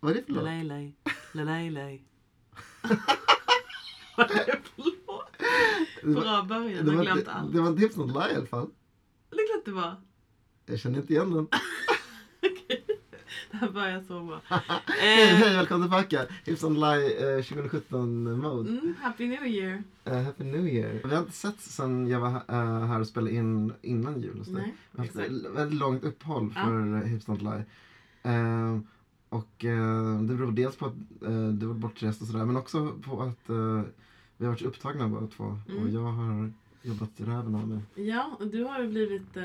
Vad är det för la, låt? Vad är det för låt? Det var- Bra början, jag har glömt allt. det var inte Hips Not Lie i alla fall. Det är klart det var. Jag känner inte igen den. Det här börjar så bra. Hej, Eh, hej, välkommen tillbaka. Hips Not Lie eh, 2017 mode. mm, happy New Year. Eh, Happy New Year. Vi har inte sett sen jag var eh, här och spelade in innan jul. hos dig. Nej, Vi har haft ett väldigt långt uppehåll för ja. Hips Not Lie. Eh, och det beror dels på att du var bortrest och sådär men också på att vi har varit upptagna båda två. Mm. Och jag har jobbat röven av mig. Ja, och du har ju blivit eh,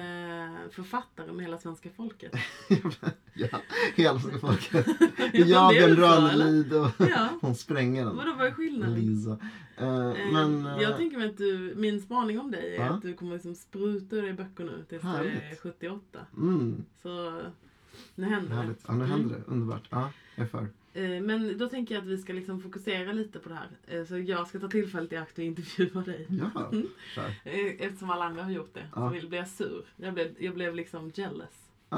författare med hela svenska folket. ja, hela svenska folket. Ja, jag, det Björn? Ranelid och Ja. hon spränger den. Vadå, vad är skillnaden? Eh, Eh, men, eh, jag tänker mig att du, min spaning om dig är att du kommer liksom spruta ur dig böcker nu tills du är Härligt. 78. mm, Så nu händer det. härligt. Ja, nu händer det. Underbart. Ja, jag är för. Eh, Men då tänker jag att vi ska liksom fokusera lite på det här. Eh, Så jag ska ta tillfället i akt och intervjua dig. Ja, Mm. Eh, Eftersom alla andra har gjort det Ja. så blev jag sur. Jag blev, jag blev liksom jealous.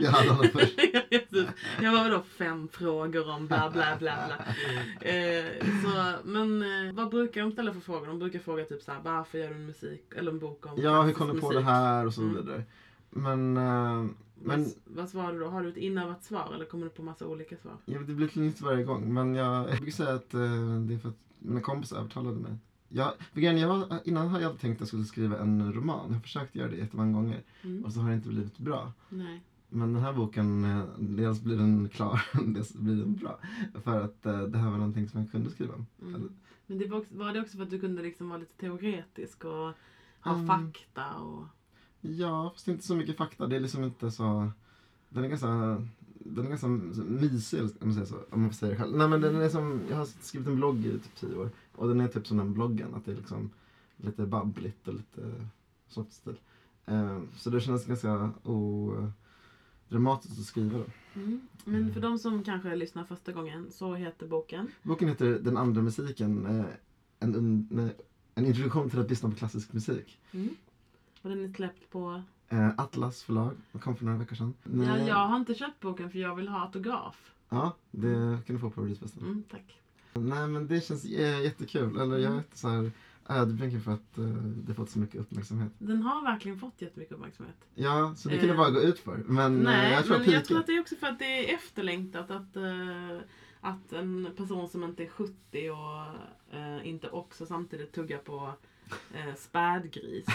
jag hade honom först. Jag var då fem frågor om bla bla bla bla. Så, men vad brukar de ställa för frågor? De brukar fråga typ såhär, varför gör du en musik eller en bok om Ja, hur kom du på det här och så Mm. vidare. Men, eh, men Vad, vad svarar du då? Har du ett inövat svar eller kommer du på massa olika svar? ja, det blir nytt varje gång. Men jag, jag brukar säga att eh, det är för att mina kompisar övertalade mig. Jag, jag, var- innan hade jag tänkt att jag skulle skriva en roman. Jag har försökt göra det jättemånga gånger Mm. och så har det inte blivit bra. Nej. Men den här boken, eh, dels blir den klar, dels blir den bra. För att eh, det här var någonting som jag kunde skriva om. Mm. Men det var, också, var det också för att du kunde liksom vara lite teoretisk och ha Mm. fakta och... Ja, fast inte så mycket fakta. Det är liksom inte så... Den är ganska, den är ganska mysig, om man säger så. Om man säga det själv. Nej, men den är som, jag har skrivit en blogg i typ tio år. Och den är typ som den bloggen. Att det är liksom lite babbligt och lite sånt stil. Eh, så det känns ganska odramatiskt att skriva då. Mm. Men för de som kanske lyssnar första gången så heter boken Boken heter Den andra musiken. eh, En, nej, en introduktion till att lyssna på klassisk musik. mm. Och den är släppt på... Eh, Atlas förlag. Den kom för några veckor sedan. Ja, Nej. jag har inte köpt boken för jag vill ha autograf. Ja, det kan du få på releasefesten. Mm, tack. Nej men det känns j- jättekul. Eller jag är inte så här ödmjuk för att uh, det fått så mycket uppmärksamhet. Den har verkligen fått jättemycket uppmärksamhet. Ja, så det kan det Eh, bara gå ut för. Men eh, Nej, jag tror men att jag tror att det är också för att det är efterlängtat att, eh, att en person som inte är 70 och eh, inte också samtidigt tuggar på uh, spädgris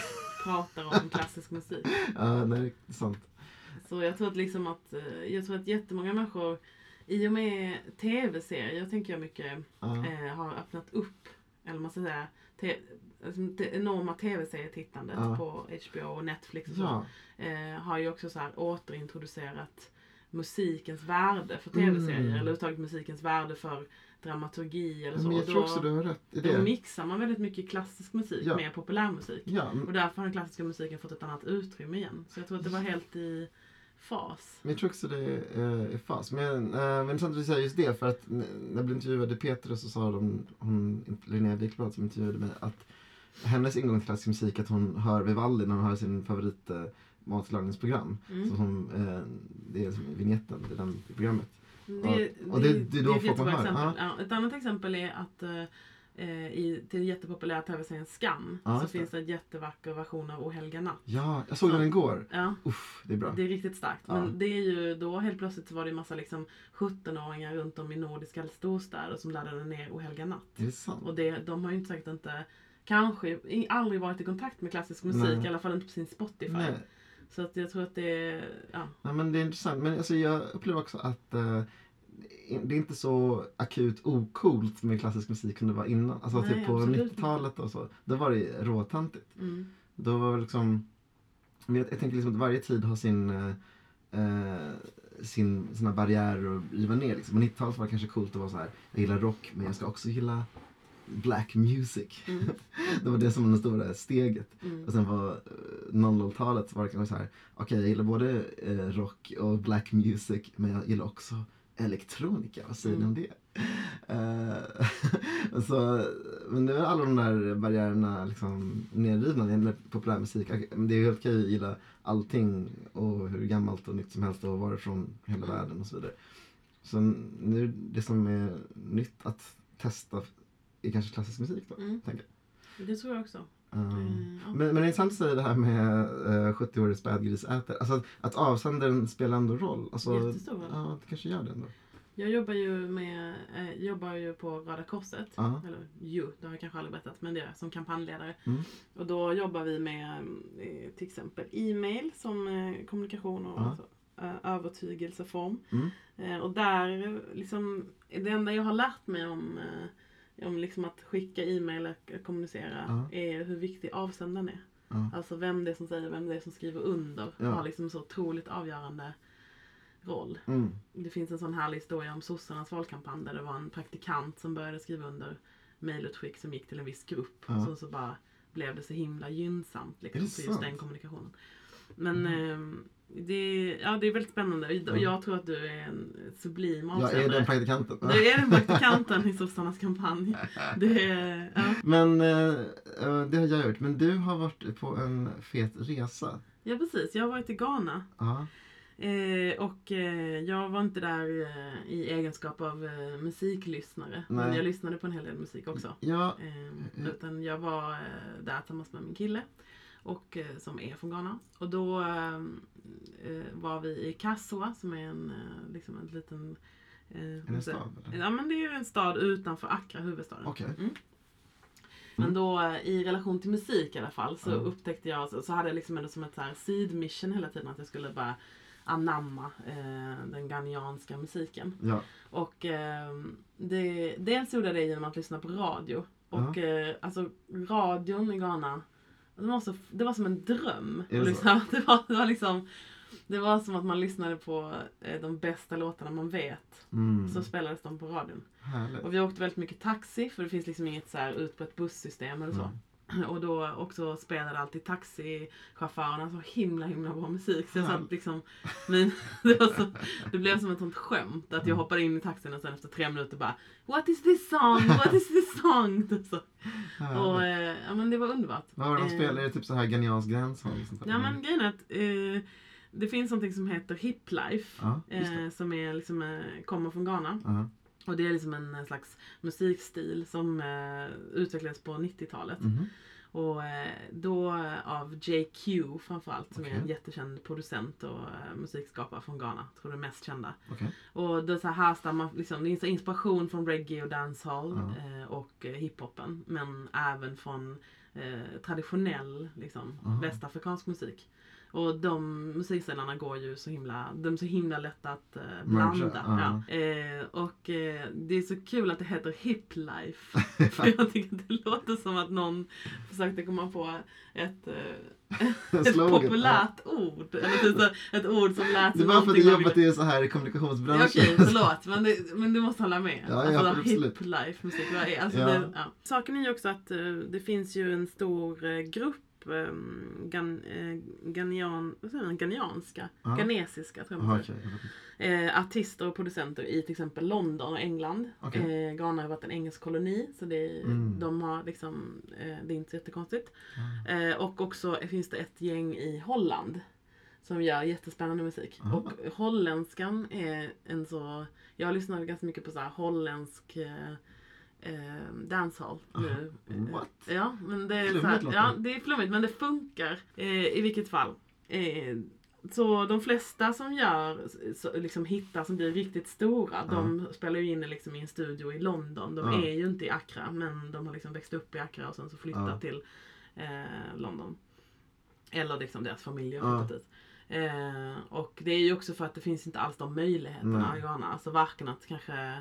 pratar om klassisk musik. Ja, nej, det är sant. Så jag tror att liksom att, eh, jag tror att jättemånga människor i och med tv-serier tänker jag mycket Ja. eh, har öppnat upp, eller man ska säga, te, det enorma tv-serietittandet Ja. på HBO och Netflix och så. Ja, Eh, har ju också så här återintroducerat musikens värde för tv-serier. Mm. Eller överhuvudtaget musikens värde för dramaturgi eller så. men jag tror då, också du har rätt i då det. mixar man väldigt mycket klassisk musik Ja. med populärmusik. Ja, Och därför har den klassiska musiken fått ett annat utrymme igen. Så jag tror att det var helt i fas. men jag tror också det är, eh, är fas. Men, eh, men intressant att du säger just det. För att när jag blev intervjuad i Peter så sa de, hon, Linnea Wikblad som intervjuade mig, att hennes ingång till klassisk musik att hon hör Vivaldi när hon hör sin favorit eh, matlagningsprogram. Mm. Så hon, eh, det är som vignetten i det programmet. Det, och det- det är då ett folk man jättebra hör. exempel. Ja, ett annat exempel är att eh, eh, i, till den jättepopulära tv-serien Skam Ja, så finns det en jättevacker version av O helga natt. Ja, jag såg Så- den igår. Ja, Uff, det är bra. det är riktigt starkt. Ja. Men det är ju då helt plötsligt så var det en massa liksom 17-åringar runt om i nordiska storstäder som laddade ner O helga natt. Är det sant? Och det, de har ju inte säkert inte kanske aldrig varit i kontakt med klassisk musik, Nej. i alla fall inte på sin Spotify. Nej. Så att jag tror att det är, ja. Nej, men det är intressant. Men alltså, jag upplever också att eh, det är inte så akut ocoolt med klassisk musik som det var innan. Alltså Nej, typ på absolut 90-talet och så. Då var det råtantigt. Mm. Då var det liksom... Jag, jag tänker liksom att varje tid har sin... eh, eh, sin, sina barriärer att riva ner. Liksom. På 90-talet var det kanske coolt att vara så här. Jag gillar rock men jag ska också gilla black music. Mm. det var det som var det stora steget. Mm. Och sen var eh, 00-talet så var det kanske så här. Okej, jag gillar både eh, rock och black music men jag gillar också elektronika. Vad säger ni om det? Eh, så, men det är alla de där barriärerna liksom nedrivna med populärmusik. Det är helt okej att gilla allting och hur gammalt och nytt som helst och varifrån hela världen och så vidare. Så nu det som är nytt att testa är kanske klassisk musik då, Mm. tänker. Det tror jag också. Um, Mm, ja. men, men det är intressant att säga det här med uh, 70-årig spädgrisätare. Alltså att, att avsändaren spelar ändå roll. Alltså, Jättestor roll. Ja, det kanske gör det ändå. Jag jobbar ju, med, eh, jobbar ju på Röda Korset. Ja. Eller ju, det har jag kanske aldrig berättat. Men det är som kampanjledare. Mm. Och då jobbar vi med eh, till exempel e-mail som eh, kommunikation och Ja. alltså, eh, övertygelseform. Mm. Eh, och där, eh, liksom, det enda jag har lärt mig om, eh, om liksom att skicka e-mail och kommunicera Ja. är hur viktig avsändaren är. Ja. Alltså vem det är som säger, vem det är som skriver under. Ja. har liksom så otroligt avgörande roll. Mm. Det finns en sån härlig historia om sossarnas valkampanj där det var en praktikant som började skriva under mejlutskick som gick till en viss grupp. Ja. Så, så bara blev det så himla gynnsamt liksom, för just sant? den kommunikationen. Men Mm. ehm, det, ja, det är väldigt spännande och Ja. jag tror att du är en sublim Jag är avsändare. den praktikanten. Du är den praktikanten i sossarnas kampanj. Det ja. Men eh, eh, det har jag gjort. Men du har varit på en fet resa. ja precis, jag har varit i Ghana. Ja. Eh, och eh, jag var inte där eh, i egenskap av eh, musiklyssnare. Men Nej. jag lyssnade på en hel del musik också. Ja. Eh, Mm. utan jag var där tillsammans med min kille. Och, eh, som är från Ghana. Och då eh, eh, var vi i Kassua som är en, liksom en liten... Är det stad? eller? Ja men det är en stad utanför Accra, huvudstaden. Okej. Men då i relation till musik i alla fall så Ja. upptäckte jag, så, så hade jag liksom ändå som ett så här sidmission hela tiden att jag skulle bara anamma eh, den ghanianska musiken. Ja. Och eh, det, dels gjorde jag det genom att lyssna på radio. Och eh, alltså radion i Ghana, det var, så, det var som en dröm. Det liksom, det, var, det, var liksom, det var som att man lyssnade på eh, de bästa låtarna man vet. Mm. Så spelades de på radion. Härligt. Och vi åkte väldigt mycket taxi för det finns liksom inget så här utbrett bussystem eller så. Och då också spelade alltid taxichaufförerna så himla himla bra musik. Så jag Ja. satt liksom, min, det, så, det blev som ett sånt skämt att jag hoppade in i taxin och sen efter tre minuter bara What is this song? What is this song? Så. Och eh, ja men det var underbart. Vad var det de Eh, spelade? Är det typ så här och sånt där? Ja men grejen är att eh, det finns någonting som heter Hip Life. Ja. Eh, som är liksom, eh, kommer från Ghana. Ja. Och det är liksom en slags musikstil som eh, utvecklades på 90-talet. Mhm. Och eh, då av JQ framförallt som är Okej. en jättekänd producent och eh, musikskapare från Ghana. Tror det mest kända. Okej. Och det så här härstammar liksom, det är inspiration från reggae och dancehall eh, och eh, hiphopen. Men även från eh, traditionell liksom, Aha. västafrikansk musik. Och de musikstilarna går ju så himla, de är så himla lätta att blanda. ja. Ja. Och eh, det är så kul att det heter hip life. För jag tycker att det låter som att någon försökte komma på ett, eh, ett populärt ord. Eller typ så, ett ord som lät Det är bara för att jobbet ville- är så här i Ja, kommunikationsbranschen. Okej, förlåt. Men, det, men du måste hålla med. Ja, ja, alltså, absolut. hip life musik, vad är alltså, Ja. det, ja. Saken är ju också att eh, det finns ju en stor grupp gan, eh, ganian, vad säger man, ganianska, Ja. ghanesiska tror jag vet inte. Eh, artister och producenter i till exempel London och England. Okej. Eh, Ghana har varit en engelsk koloni så det, Mm. de har liksom, eh, det är inte så jättekonstigt. Ja. Eh, och också finns det ett gäng i Holland som gör jättespännande musik. Aha. Och holländskan är en så... Jag har lyssnat ganska mycket på så här holländsk eh, eh, dancehall nu. Eh, What? Ja, men det är, Flummigt här, ja, det. är flummigt men det funkar eh, i vilket fall. Eh, så de flesta som gör så, liksom hittar som blir riktigt stora, Ja. de spelar ju in liksom i en studio i London. De Ja. är ju inte i Accra, men de har liksom växt upp i Accra och sen så flyttat Ja. till eh, London. Eller liksom deras familj har flyttat dit. Eh, och det är ju också för att det finns inte alls de möjligheterna Nej. Ghana. Alltså varken att kanske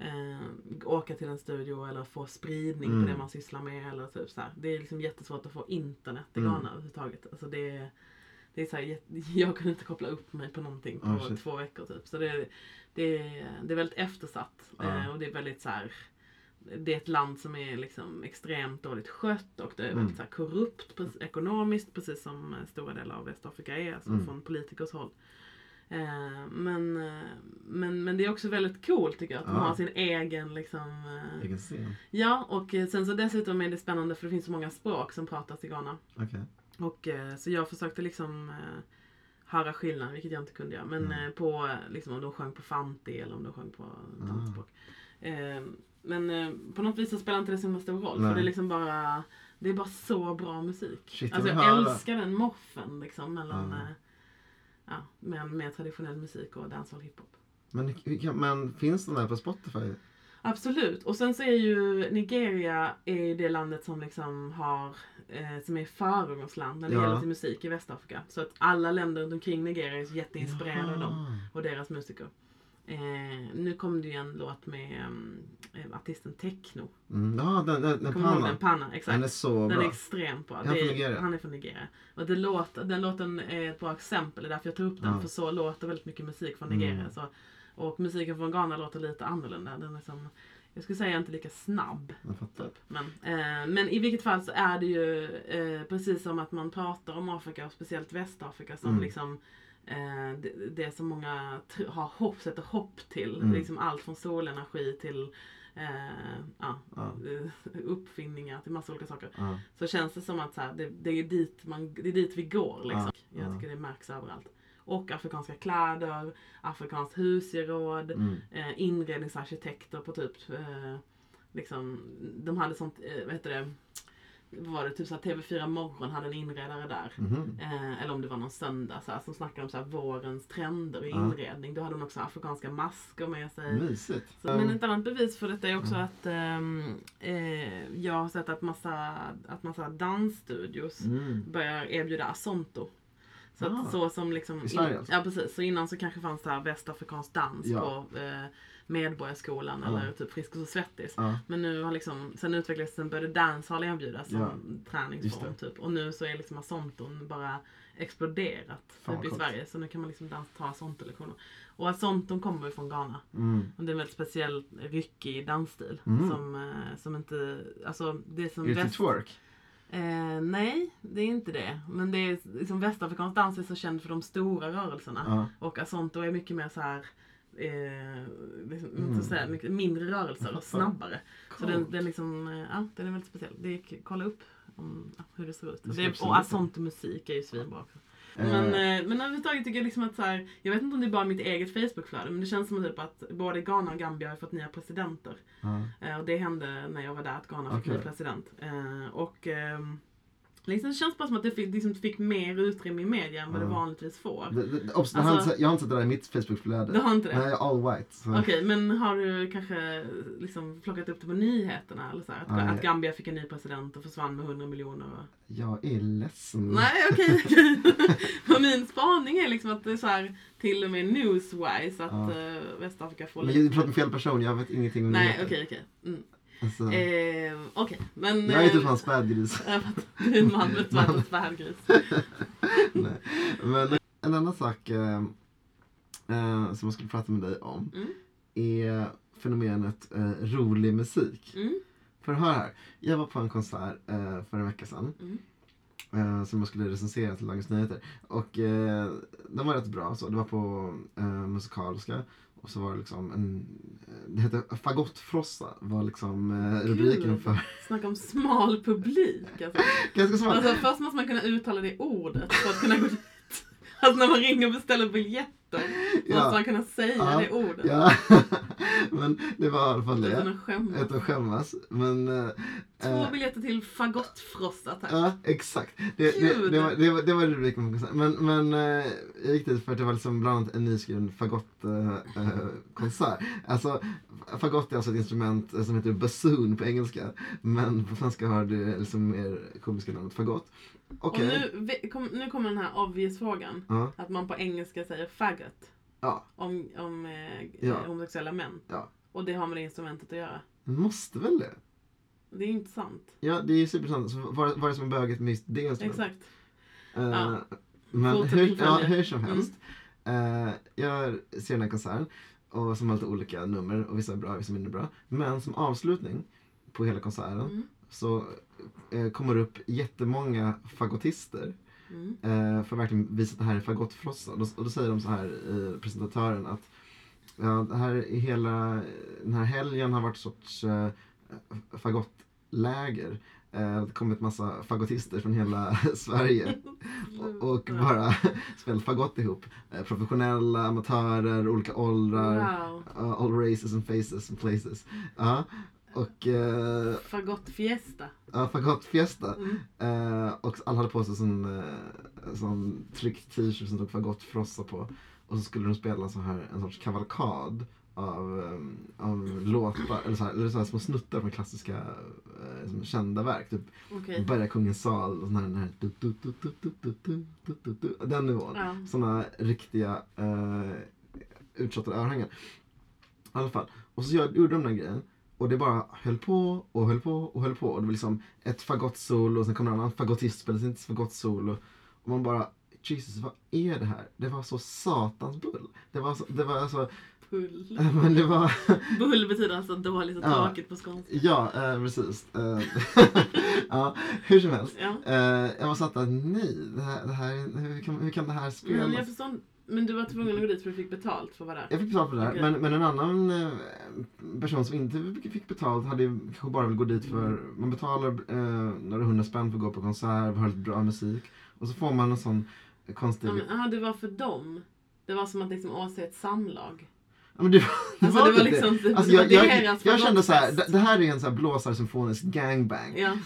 eh, åka till en studio eller få spridning Mm. på det man sysslar med. Eller typ så här. Det är liksom jättesvårt att få internet i Mm. Ghana överhuvudtaget. Alltså det, är- det är så här, jag kunde inte koppla upp mig på någonting på Oh, två veckor typ. Så det, det, det är väldigt eftersatt. Ja. Eh, och det är väldigt så här, det är ett land som är liksom extremt dåligt skött och det är Mm. väldigt så här korrupt ekonomiskt precis som stora delar av Västafrika är, alltså Mm. från politikers håll. Eh, men, eh, men, men det är också väldigt coolt tycker jag att de Ja. har sin egen liksom... Eh, Egen scen. ja, och sen så dessutom är det spännande för det finns så många språk som pratas i Ghana. Okej. Och, så jag försökte liksom höra skillnaden, vilket jag inte kunde göra. Men Mm. på liksom, om de sjöng på fanti eller om de sjöng på Ah. dansspråk. Eh, men på något vis så spelar inte det så stor roll. Nej. För det är liksom bara det är bara så bra musik. Shit, alltså jag älskar den moffen liksom mellan Ja. ja, med traditionell musik och dancehall hiphop. Men, men finns den där på Spotify? Absolut. Och sen så är ju Nigeria är det landet som liksom har eh, som är föregångsland när det Ja. gäller till musik i Västafrika. Så att alla länder runt omkring Nigeria är jätteinspirerade av dem och deras musiker. Eh, nu kom det ju en låt med eh, artisten Techno. Mm, ja, den, den, den ihåg den? Panna, exakt. Den är så Den är extremt bra. Är han Det Nigeria? Han är från Nigeria. Och det låter, den låten är ett bra exempel, det är därför jag tar upp den. Ja. För så låter väldigt mycket musik från Nigeria. Mm. Så, och musiken från Ghana låter lite annorlunda. Den är som, jag skulle säga inte lika snabb. Typ. Men, eh, men i vilket fall så är det ju eh, precis som att man pratar om Afrika och speciellt Västafrika som Mm. liksom eh, det, det som många tr- har hopp, sätter hopp till. Mm. Liksom allt från solenergi till eh, ja, Ja. uppfinningar till massa olika saker. Ja. Så känns det som att så här, det, det, är dit man, det är dit vi går. Liksom. Ja, Jag ja. tycker det märks överallt. Och afrikanska kläder, afrikanskt husgeråd, Mm. eh, inredningsarkitekter på typ eh, liksom, de hade sånt, eh, vad heter det, vad var det, typ så här TV4 Morgon hade en inredare där. Mhm. Eh, eller om det var någon söndag så här, som snackade om så här, vårens trender i inredning. Då hade de också afrikanska masker med sig. Mysigt. Så, men ett annat bevis för detta är också att ehm, eh, jag har sett att massa, att massa dansstudios Mm. börjar erbjuda Asonto. Så, Ah. att, så som liksom, I Sverige alltså? Ja precis, så innan så kanske fanns det här västafrikansk dans Ja. på eh, Medborgarskolan Ja. eller typ Friskis och Svettis. Ja. Men nu har liksom, sen utvecklades sen började dancehall erbjudas som Ja. träningsform typ. Och nu så är liksom Asonton bara exploderat typ i. Sverige. Så nu kan man liksom dans, ta Asonto-lektioner. Och Asonton kommer ju från Ghana. Mm. Och det är en väldigt speciell ryckig dansstil. Mm. Som, eh, som inte, alltså det som Är det väst- twerk? Eh, nej, det är inte det. Men det är liksom västafrikansk dans är så känd för de stora rörelserna. Ja. Och asonto är mycket mer så här eh, liksom, Mm. här, mycket mindre rörelser och snabbare. Så den, den, liksom, eh, ja, den är väldigt speciell. Det är, kolla upp om, hur det ser ut. Det är, och asonto musik är ju svinbra också. Eh, Men, eh, men överhuvudtaget tycker jag liksom att så här, jag vet inte om det är bara mitt eget Facebookflöde men det känns som typ att både Ghana och Gambia har fått nya presidenter. ja. Eh, och det hände när jag var där, att Ghana fick Okej. ny president. Eh, och ehm, liksom, det känns bara som att det fick, liksom, fick mer utrymme i media än vad det vanligtvis får. Det, det, obs, jag, har Alltså- jag har inte sett det där i mitt Facebookflöde. Du har inte det? Nej, jag är all white. Okej, men har du kanske liksom plockat upp det på nyheterna? Eller så här, att, Nej. att Gambia fick en ny president och försvann med 100 miljoner? Och... Jag är ledsen. Nej, okej. okej. Men min spaning är liksom att det är så här, till och med newswise, att Ja. eh, Västafrika får Men lite... jag pratar med fel person, jag vet ingenting om Nej, okej, okej. Mm. Alltså, Eh, okej, men... jag är typ eh, hans spädgris. Du är en man med spädgris. Nej. Men en annan sak eh, eh, som jag skulle prata med dig om Mm. är fenomenet eh, rolig musik. Mm. För hör här, jag var på en konsert eh, för en vecka sedan. Mm. Eh, som jag skulle recensera till Dagens Nyheter. Och eh, den var rätt bra. Så det var på eh, musikaliska. Och så var det liksom en, eh, det hette Fagottfrossa var liksom eh, rubriken för. Snacka om smal publik. Alltså. Ganska smart. Alltså, först måste man kunna uttala det ordet för att kunna gå dit. Alltså när man ringer och beställer biljetter måste Ja. man kunna säga Ja. det ordet. Ja, men det var i alla fall Utan det. att skämmas. Utan att skämmas. Men eh, Två eh, biljetter till fagottfrossa tack. Ja, exakt. Det, det, Gud. det, var, det, var, det var rubriken på konserten. Men, men eh, jag gick dit för att det var liksom bland annat en nyskriven fagottkonsert. Eh, konsert. alltså, fagott är alltså ett instrument eh, som heter bassoon på engelska. Men på svenska har det liksom mer komiska namnet fagott. Okej. Och nu, kom, nu kommer den här obvious frågan. Ja, Att man på engelska säger faggot. ja, Om, om eh, Ja. homosexuella män. Ja. Och det har med det instrumentet att göra. måste väl det? Det är inte sant. Ja, det är ju supersant. Så vad, är det som är böget med just det instrumentet? Exakt. Eh, Ja. Men hur, ja, hur som Mm. helst. Eh, jag ser den här konserten och som har lite olika nummer och vissa är bra, vissa är mindre bra. Men som avslutning på hela konserten Mm. Så eh, kommer det upp jättemånga fagottister Mm. Eh, för att verkligen visa att det här är fagottfrossa. Och då, och då säger de så här i presentatören att ja, det här är hela, den här helgen har varit ett sorts eh, fagottläger. Eh, det kommit massa fagottister från hela Sverige och, och bara spelat fagott ihop. Eh, professionella, amatörer, olika åldrar, Wow. uh, all races and faces and places. Ja. Och uh, Fagott fiesta. ja, fagottfiesta. Mm. Eh, och alla hade på sig sån, eh, sån tryckt t-shirt som stod fagottfrossa på. Och så skulle de spela så här, en sorts kavalkad av, eh, av låtar, eller så här, eller så här små snuttar från klassiska eh, kända verk. Typ Okej. Börja kungens sal och sån här, den här du, du, du, du, du, du, du, du, du, du, den nivån. Ja. Såna riktiga eh, uttjottade örhängen. I alla fall. Och så gjorde de den grejen. Och det bara höll på och höll på och höll på. Och det var liksom ett fagottsolo och sen kom en annan fagottist spelade sin fagottsolo. Och man bara, Jesus vad är det här? Det var så satans bull. Det var så, det var alltså, Bull. men det var, Bull betyder alltså dåligt och Ja. tråkigt på skånska. ja eh, precis. Eh, ja, hur som helst. Ja. Eh, jag var satt där, nej, det här, det här, hur, kan, hur kan det här spelas? Men jag förstår Men du var tvungen att gå dit för du fick betalt för att vara där? Jag fick betalt för det här, Okej. men, men en annan eh, person som inte fick betalt hade kanske bara vill gå dit för, man betalar eh, några hundra spänn för att gå på konsert, höra lite bra musik. Och så får man en sån konstig... Ja, men, aha, det var för dem. Det var som att liksom åse ett samlag. Ja, men det, var- det Alltså, var det var liksom det. typ- Alltså, jag, jag, deras jag kände så här, det, det här är en så här blåsarsymfonisk gangbang. Ja.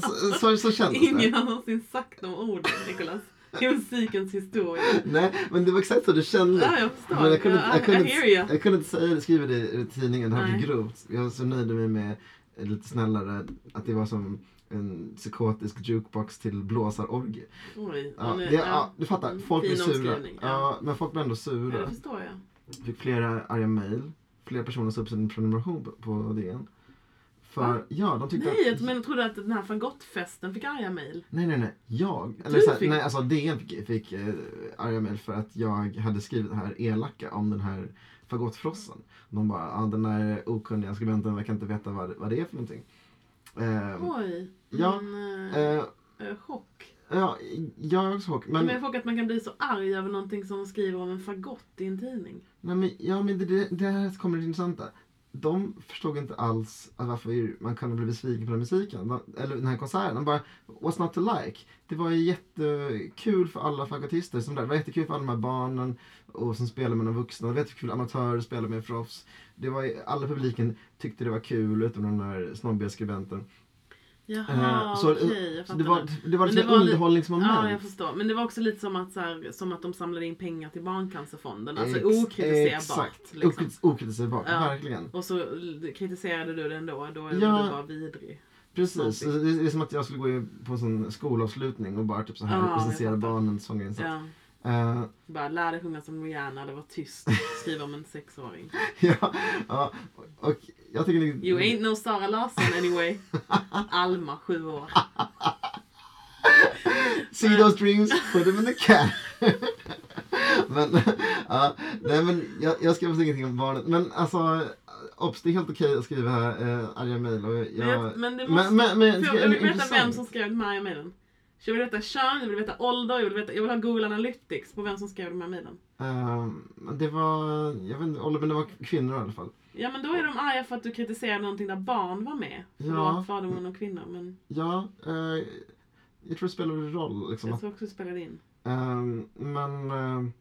Så, så, så kändes Ingen det. har någonsin sagt de orden, Nicolas. I musikens historia. Nej, men det var exakt så det kändes. Ja, jag förstår. Men jag kunde, Ja, inte- jag, kunde, you. jag kunde inte säga det, skriva det i tidningen, det här grovt. Jag så nöjde mig med lite snällare, att det var som en psykotisk jukebox till blåsarorgie. Oj. Ja, nu- det, ja, du fattar, Mm, folk blir sura. Ja. ja. men folk blir ändå Ja, sura. det förstår jag. Fick flera arga mejl. Flera personer sa upp sin prenumeration på, på DN. För, Va? ja, de tyckte Nej, att... jag trodde att den här fagottfesten fick arga mejl. Nej, nej, nej. Jag, eller så här, fick- nej, alltså DN fick, fick eh, arga mejl för att jag hade skrivit det här elaka om den här fagottfrossan. De bara, ah, den där okunniga skribenten verkar inte veta vad, vad det är för någonting. Eh, Oj. ja, Men, eh, eh, eh, chock. ja, jag är också chock. Men, Men, jag är chock att man kan bli så arg över någonting som skriver om en fagott i en tidning. nej, men, ja, men det, det, det här kommer det intressanta. De förstod inte alls varför man kunde bli besviken på den musiken. Eller den här konserten. De bara, what's not to like? Det var ju jättekul för alla fagottister som där. Det var jättekul för alla de här barnen och som spelade med de vuxna. Det var jättekul amatörer spelade med proffs. Det var, alla i publiken tyckte det var kul utom den där snobbiga skribenten. Jaha, Eh, så- okej. Jag det var, det var liksom det var underhållningsmoment. Ja, jag förstår. Men det var också lite som att, så här, som att de samlade in pengar till Barncancerfonden. Alltså Ex- okritiserbart. Exakt, Liksom. Okritis- okritiserbart, Ja. verkligen. Och så kritiserade du det ändå. Då Ja. var du bara vidrig. Precis, det är, det är som att jag skulle gå på en sån skolavslutning och bara typ så här Ja, recensera barnens sånginsats. Ja. Eh, Bara lär dig sjunga som Rihanna eller var tyst. Skriva om en sexåring. ja, ja, och jag tycker det, You ain't no Sara Larsson anyway. Alma, sju år. See those dreams, put them in the can. men, ja, nej men jag, jag skrev ingenting om barnet. Men alltså, obs, det är helt okej att skriva äh, arga mejl. och Jag, men det måste... men, men, men, jag vill veta vem som skrev de här mejlen. Så jag vill veta kön, jag vill veta ålder, jag vill, veta, jag vill ha Google Analytics på vem som skrev de här mejlen. Ehm, det var, jag vet inte, men det var kvinnor i alla fall. Ja men då är de arga för att du kritiserade någonting där barn var med. Ja. Förlåt fördomen om kvinnor men Ja, eh, jag tror det spelar roll. Liksom, jag tror också det spelade in. ehm, men, ehm,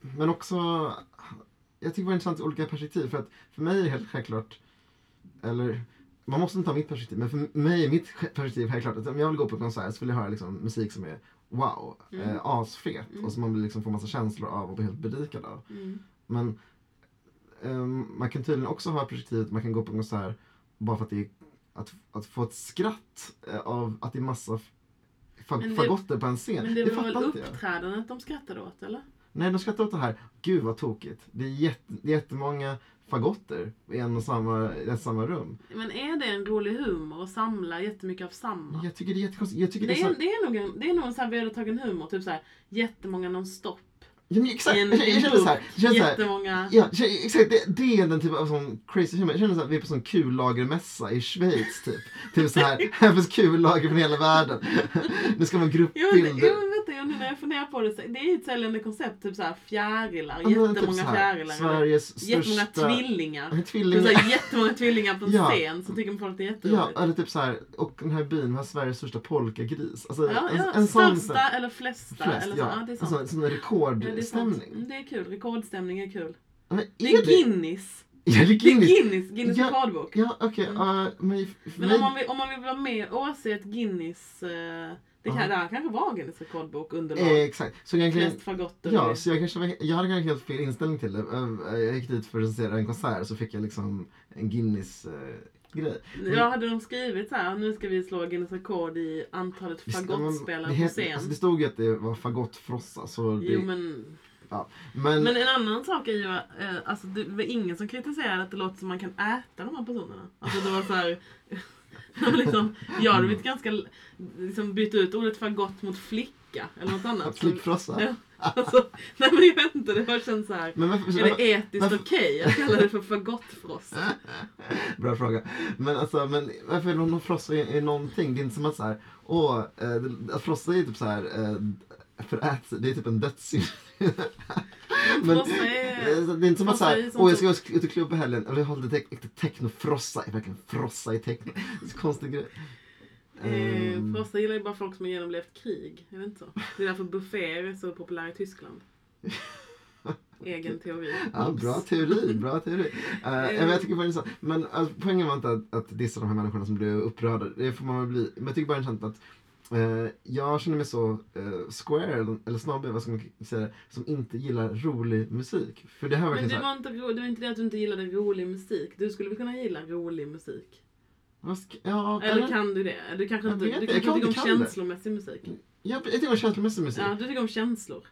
men också, jag tycker det var intressant i olika perspektiv. För att för mig är det helt självklart, eller man måste inte ta mitt perspektiv, men för mig är mitt perspektiv helt klart att om jag vill gå på konsert så vill jag höra liksom, musik som är wow, Mm. eh, asfet Mm. och som man vill liksom få massa känslor av och bli helt berikad av. Mm. Men ehm, man kan tydligen också ha perspektivet att man kan gå på en konsert bara för att det är, att, att få ett skratt eh, av att det är massa fagotter på en scen. Men det det var väl uppträdandet de skrattade åt eller? Nej, de skrattar åt det här. Gud vad tokigt. Det är är jättemånga fagotter i en och samma, ett samma rum. Men är det en rolig humor att samla jättemycket av samma? Jag tycker det är jättekonstigt. Jag tycker det Det är så, det är nog en, det är nog en sån här vedertagen humor, typ såhär jättemånga nonstop. Ja, exakt, en- jag, jag känner så här. bok. Jag känner så här Jättemånga... Ja, exakt. Det, det är den typen av sån crazy humor. Jag känner så här, vi är på sån kullagermässa i Schweiz typ. Typ så här, här finns kullager från hela världen. Nu ska man Jo, gruppbilder. jo, vänta, jag, nu när jag funderar på det, så, det är ju ett säljande koncept, typ såhär fjärilar, Ja, typ jättemånga så här, fjärilar. Sveriges Jättemånga största... tvillingar. Ja, Typ Tvillingar. såhär, jättemånga tvillingar på en Ja. scen, så tycker folk det är jätteroligt. Ja, eller typ så här, och den här byn har Sveriges största polkagris. Alltså, Ja, en, ja, en sån största eller flesta. flest, eller så. ja. Ja, det är En sant. sån, sån Ja, det, är rekordstämning. Mm, det är kul. Rekordstämning är kul. Men Det är är Guinness. Ja, det är Det är Guinness. Guinness, Guinness Ja. rekordbok. Ja, okej. Mm. uh, men Men om man, vill, om man vill vara med och åse ett Guinness, eh, det kan, Ja. där kanske var Guinness rekordbok underlag. Eh, exakt. Så egentligen, Flest fagotter. ja, så jag, kanske, var- jag hade kanske helt fel inställning till det. Eh, Jag gick dit för att recensera en konsert så fick jag liksom en Guinness-grej. Jag hade de skrivit så här, nu ska vi slå Guinness rekord i antalet fagottspelare på scen. Alltså, det stod ju att det var fagottfrossa. Så det, Jo men, men, men en annan sak är ju, eh, alltså det var ingen som kritiserade att det låter som man kan äta de här personerna. Alltså det var så här, liksom, jag hade blivit ganska, liksom bytt ut ordet fagott mot flicka eller något annat. Flickfrossa. Ja. Alltså, nej men jag vet inte, det har känts så här. Men varför, Är det etiskt okej att kalla det för fagottfrossa? Bra fråga. Men alltså, men varför är någon frossa i, i någonting? Det är inte som att så här, åh, eh, att frossa är typ så här, eh, för ät, det är typ en dödssynd. Men är... det är inte som att så frossa är här, sånt åh jag som- ska ut och klubba i helgen, eller jag har lite te- technofrossa, jag verkligen frossa i techno. Det är så konstig grej. Ehm, Frossa gillar ju bara folk som har genomlevt krig. Är det inte så? Det är därför bufféer är så populära i Tyskland. Egen teori. Ja, Oops. bra teori, bra teori. Uh, jag tycker bara det är så, men alltså, poängen var inte att, att dissa de här människorna som blev upprörda, det får man väl bli. Men jag tycker bara det är intressant att eh, jag känner mig så eh, square, eller, snarare vad ska man säga, som inte gillar rolig musik. För det här var Men verkligen det var, inte, det var inte det att du inte gillade rolig musik. Du skulle väl kunna gilla rolig musik? ska, ja, Eller kan du det? Du kanske inte, du kanske jag tycker om kan känslomässig musik? jag, jag tycker om känslomässig musik. Ja, du tycker om känslor.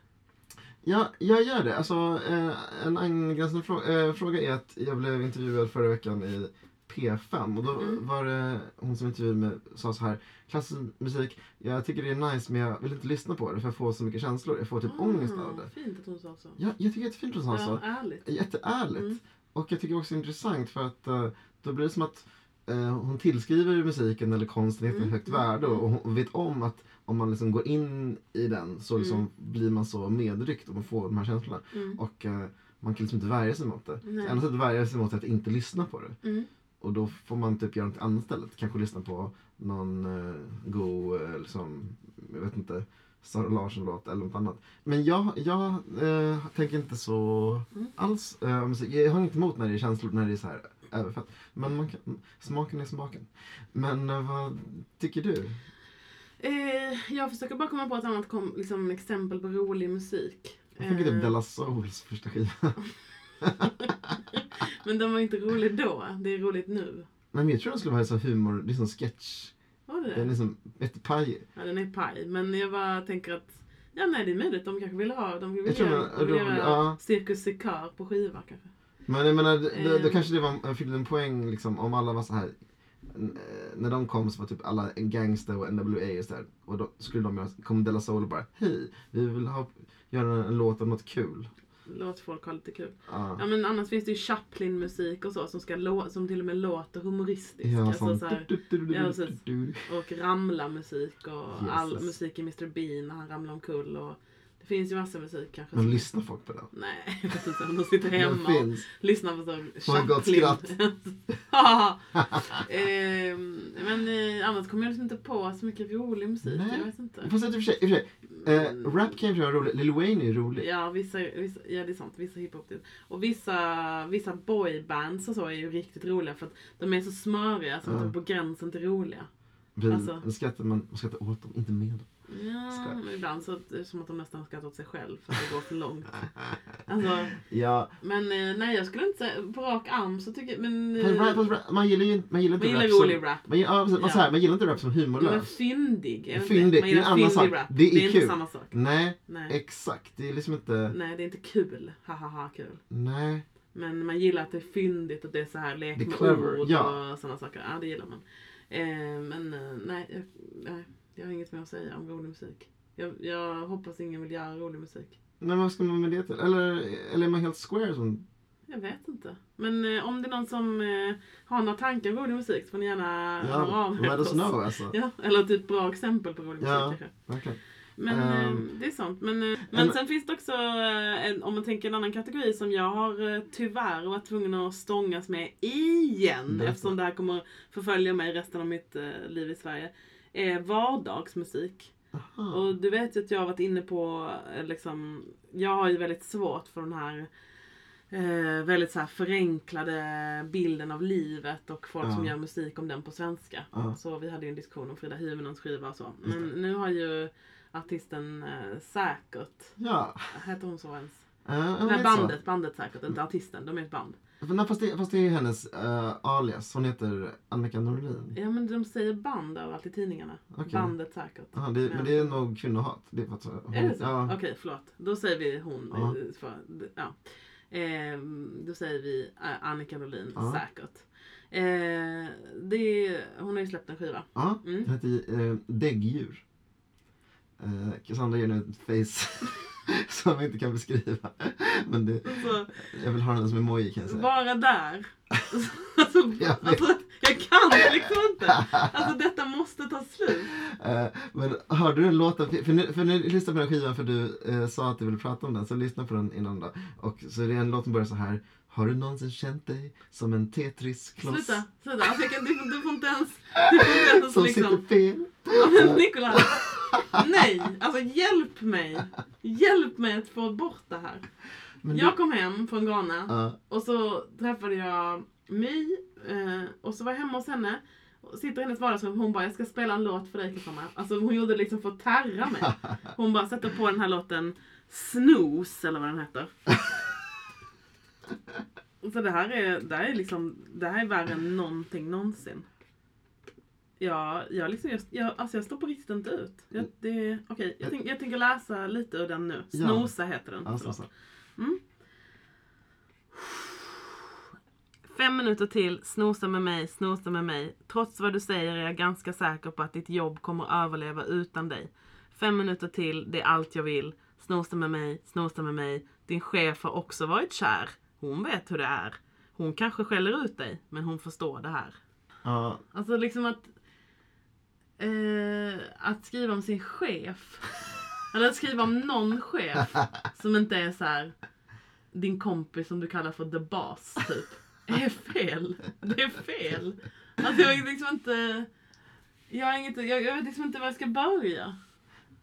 Ja, jag gör det. Alltså, eh, en angränsande frå- eh, fråga är att jag blev intervjuad förra veckan i P5 och då Mm. var det hon som intervjuade mig sa så här Klassisk musik, jag tycker det är nice men jag vill inte lyssna på det för jag får så mycket känslor. Jag får typ ångest av det. Ah, Fint att hon sa så. Ja, jag tycker det är jättefint att hon sa så. Ja, ärligt. Jätteärligt. Mm. Och jag tycker också det är intressant för att eh, då blir det som att eh, hon tillskriver musiken eller konsten ett Mm, högt mm, värde och mm. hon vet om att om man liksom går in i den så liksom Mm. blir man så medryckt och man får de här känslorna. Mm. Och eh, man kan liksom inte värja sig mot det. Enda sättet att värja sig mot är att inte lyssna på det. Mm. Och då får man typ göra något annat istället. Kanske lyssna på någon uh, god, eh, liksom, jag vet inte, Sara Larsson-låt eller något annat. Men jag, jag eh, tänker inte så Mm. alls eh, musik. Jag har inget emot när det är känslor, när det är så här överfett. Men man kan, smaken är smaken. Men eh, vad tycker du? Eh, jag försöker bara komma på ett annat kom, liksom, exempel på rolig musik. Jag tänker typ Eh, Della Souls första skiva. Men den var inte rolig då. Det är roligt nu. Nej, men jag tror den skulle vara så humor, det är som sketch. Var det Den är liksom jättepajig. Ja, den är paj. Men jag bara tänker att Ja, nej det är möjligt. De kanske vill ha, de vill Jag göra, man- de vill de- göra ja. Cirkus Sekar på skiva kanske. Men jag menar, då, då, Eh. kanske det var, fyllde en poäng liksom, om alla var så här. eh, När de kom så var typ alla gangster och NWA och sådär. Och då skulle de göra, kom Della Soul och bara hej, vi vill ha, göra en låt om något kul. Låt folk ha lite kul. Ja. Ja men annars finns det ju Chaplin-musik och så som, ska lå- som till och med låter humoristisk. Ja, alltså, så här, du- du- du- ja, precis. och ramla-musik och all Jesus. musik i Mr Bean när han ramlar omkull. Och det finns ju massa musik kanske. Men som- lyssnar folk på den? Nej, jag vet inte. De sitter hemma och lyssnar på så Får ett gott skratt. ehm, men eh, annars kommer jag liksom inte på så mycket rolig musik. Nej. Jag vet inte. Fast i och för sig, i och för sig eh, rap kan ju vara roligt. Lil Wayne är ju rolig. Ja, vissa, vissa, ja, det är sant. Vissa hiphop. Och vissa, vissa boybands och så är ju riktigt roliga för att de är så smöriga så att Ja. de är på gränsen till roliga. Vi, alltså. skrattar, man, man skrattar åt dem, inte med dem. Ja, men ibland så är det som att de nästan skrattar åt sig själv för att det går för långt. Alltså, Ja, men eh, nej, jag skulle inte säga på rak arm så tycker jag... Men, eh, fast rap, fast rap, man gillar ju man gillar man inte gillar rap rolig som... rap. Man, gillar- ja, man, Ja. här, man gillar inte rap som Men humorlös. fyndig, det inte Fyndig, det? Man är en annan fyndig sak. rap. Det är det är inte samma sak. Nej, Nej. exakt. Det är liksom inte... nej, det är inte kul. Hahaha, kul. Nej. Men man gillar att det är fyndigt och det är så här lek med ord ja. och sådana saker. Ja, det gillar man. Eh, men eh, nej nej, jag har inget mer att säga om rolig musik. Jag, jag hoppas ingen vill göra rolig musik. Men vad ska man med det till? Eller, eller är man helt square som... Jag vet inte. Men eh, om det är någon som eh, har några tankar om rolig musik så får ni gärna höra Ja, av er let us know alltså. Ja, eller typ bra exempel på rolig musik Ja. kanske. Verkligen. Men eh, det är sånt. Men, eh, men En- sen finns det också, eh, en, om man tänker en annan kategori som jag har tyvärr varit tvungen att stångas med igen. Berätta. Eftersom det här kommer förfölja mig resten av mitt liv i Sverige. Är vardagsmusik. Aha. Och du vet ju att jag har varit inne på, eh, liksom, jag har ju väldigt svårt för den här eh, väldigt så här förenklade bilden av livet och folk Ja. som gör musik om den på svenska. Ja. Så vi hade ju en diskussion om Frida Hyvönens skiva och så. Men nu har ju artisten eh, Säkert, Ja. heter hon så ens? Ja, Nej, bandet, bandet Säkert, inte artisten, de är ett band. Men, fast, det, fast det är ju hennes eh, alias. Hon heter Annika Norlin. Ja men de säger band överallt i tidningarna. Okej. Bandet Säkert. Aha, det, men det är nog kvinnohat. Det är för att, hon, Är det så? Ja. Okej, förlåt. Då säger vi hon. Ja. eh, För, ja. Ehm, då säger vi eh, Annika Norlin, Ja. säkert. Eh, det är, hon har ju släppt en skiva. Ja, Mm. den heter eh, Däggdjur. Eh, Cassandra ger nu ett face som jag inte kan beskriva. Men det, Alltså, jag vill ha den som emoji kan jag säga. bara där. alltså, Jag alltså, jag kan det liksom inte. Alltså detta måste ta slut. Eh, men hörde du låten? För nu, för nu lyssnade på den skivan för du eh, sa att du ville prata om den. Så lyssna på den innan då. Och så det är en låt som börjar så här. Har du någonsin känt dig som en Tetris-kloss? Sluta, sluta. Kan, du, du får inte ens... Du får inte ens Som liksom... sitter fel? Nicolas, nej! Alltså hjälp mig! Hjälp mig att få bort det här. Men du- Jag kom hem från Ghana Ja, och så träffade jag My eh, och så var jag hemma hos henne. Och sitter i hennes vardagsrum hon bara, jag ska spela en låt för dig Cassandra. Alltså hon gjorde det liksom för att tärra mig. Hon bara sätter på den här låten Snooze eller vad den heter. Så det här är, det här är liksom, det här är värre än någonting någonsin. Ja, jag, liksom, jag, jag, alltså jag står på riktigt inte ut. Jag, det, okej, jag, tänk, jag tänker läsa lite ur den nu. Snosa heter den. ja, så, förlåt. så. Fem minuter till, snosa med mig, snosa med mig. Trots vad du säger är jag ganska säker på att ditt jobb kommer överleva utan dig. Fem minuter till, det är allt jag vill. Snosa med mig, snosa med mig. Din chef har också varit kär. Hon vet hur det är. Hon kanske skäller ut dig, men hon förstår det här. Ja, Alltså liksom att... Eh, att skriva om sin chef. Eller att skriva om någon chef som inte är så här din kompis som du kallar för the boss typ. Är fel. Det är fel. Alltså jag liksom inte... Jag, har inget, jag, jag vet liksom inte var jag ska börja.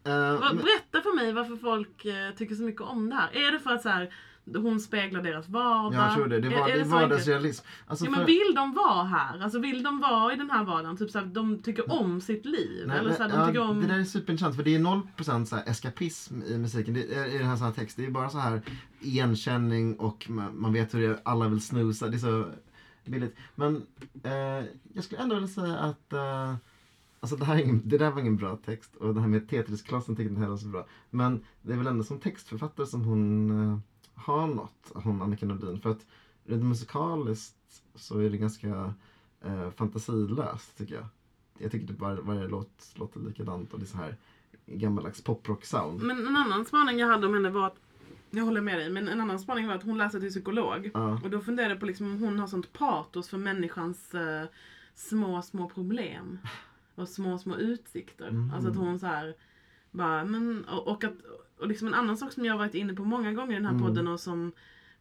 Eh, Berätta för mig varför folk eh, tycker så mycket om det här. Är det för att så här, hon speglar deras vardag? jag tror det. Det var, är, är det så vardagsrealism. Alltså, Ja, för- men vill de vara här? Alltså vill de vara i den här vardagen? Typ såhär, de tycker om sitt liv? Nej, eller men, såhär, de ja, tycker om... Det där är superintressant för det är 0% så här eskapism i musiken, det är, i den här, sån här text. Det är bara så här igenkänning och man, man vet hur det är, alla vill snusa. Det är så billigt. Men eh, jag skulle ändå vilja säga att eh, Alltså det, här är ingen, det där var ingen bra text och det här med Tetris-klassen jag inte heller så bra. Men det är väl ändå som textförfattare som hon eh, har något, hon Annika Nordin. För att rent musikaliskt så är det ganska eh, fantasilöst tycker jag. Jag tycker typ var, varje låt låter likadant och det är så här gammaldags poprock-sound. Men en annan spaning jag hade om henne var att, jag håller med dig, men en annan spaning var att hon läser till psykolog. Ja. Och då funderade jag på liksom om hon har sånt patos för människans eh, små, små problem. Och små, små utsikter. Mm. Alltså att hon så här bara, men, och, och att, och liksom en annan sak som jag har varit inne på många gånger i den här Mm. podden och som,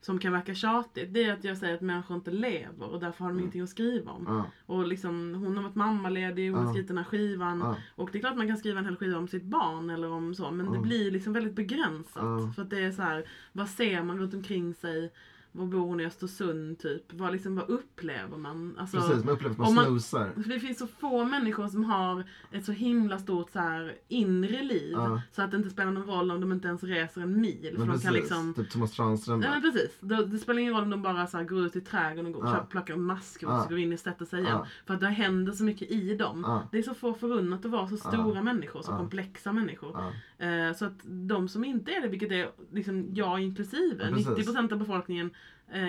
som kan verka tjatigt, det är att jag säger att människor inte lever och därför har de Mm. ingenting att skriva om. Ja, Och liksom, hon har varit mammaledig, hon har Ja. skrivit den här skivan. ja, Och det är klart man kan skriva en hel skiva om sitt barn eller om så, men det blir liksom väldigt begränsat. För att det är så här, vad ser man runt omkring sig? Var bor hon i Östersund typ? Vad, liksom, vad upplever man? Alltså, precis. Man upplever att man snosar. för det finns så få människor som har ett så himla stort så här, inre liv. Ja. Så att det inte spelar någon roll om de inte ens reser en mil. För Men de precis, kan liksom typ Thomas Tranström. Ja men precis. Det, det spelar ingen roll om de bara så här, går ut i trädgården och går, Ja. köper, plockar maskros Ja. och går in och sätter sig igen. För att det händer så mycket i dem. Det är så få förunnat att vara så stora människor, så komplexa människor. Eh, så att de som inte är det, vilket är liksom jag inklusive, Ja, precis. 90% av befolkningen,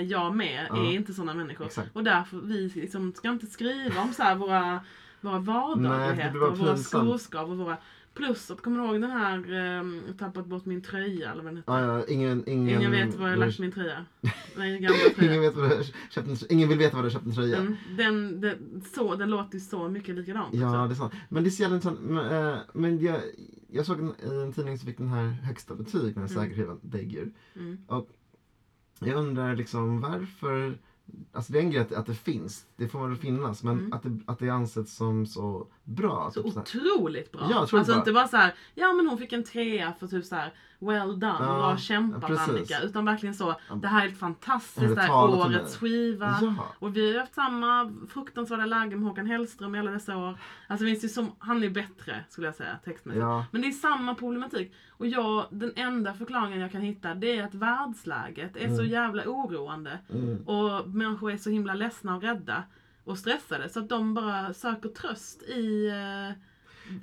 jag med, Ja. är inte sådana människor. Exakt. Och därför vi liksom ska inte skriva om så våra, våra Nej, vardagligheter, och våra skoskav och våra Plus att, kommer du ihåg den här um, Tappat bort min tröja eller vad den heter? Ja, ja, ingen, ingen, Ingen vet var jag lagt min tröja. Den gamla tröjan. ingen, vet du har köpt en, ingen vill veta var du köpt en tröja. Mm, den, den, så, den låter ju så mycket likadant. Ja, också. det är sant. Men det är så jävla intressant. Men, eh, men jag, jag såg en, i en tidning som fick den här högsta betyg, den här Mm. säkerheten, Dagger. Mm. Jag undrar liksom varför, alltså det är en grej att, att det finns, det får väl finnas, men Mm. att, det, att det ansetts som så bra. Så typ så här. otroligt bra. Ja, alltså bra. inte bara så här, ja men hon fick en trea för typ så här, well done, Ja, bra kämpat ja. Annika. Utan verkligen så, det här är helt fantastiskt, det här är årets skiva. Ja. Och vi har haft samma fruktansvärda läge med Håkan Hellström i alla dessa år. Alltså finns det som, han är bättre skulle jag säga textmässigt. Ja. Men det är samma problematik. Och jag, den enda förklaringen jag kan hitta det är att världsläget är så Mm. jävla oroande. Mm. Och människor är så himla ledsna och rädda och stressade så att de bara söker tröst i, eh,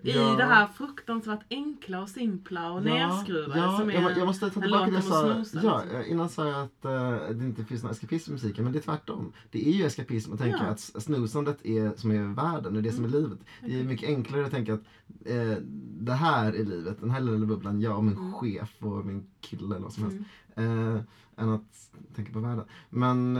i Ja. det här fruktansvärt enkla och simpla och nerskruvade ja, som är jag, jag måste ta tillbaka det jag sa. snosa, Ja, liksom. eh, innan sa jag att eh, det inte finns någon eskapism i musiken, men det är tvärtom. Det är ju eskapism att tänka Ja. att snusandet är som är världen, är det som är Mm. livet. Det är mycket enklare att tänka att eh, det här är livet, den här lilla bubblan, jag och min Mm. chef och min kille eller vad som helst. Mm. Eh, än att tänka på världen. Men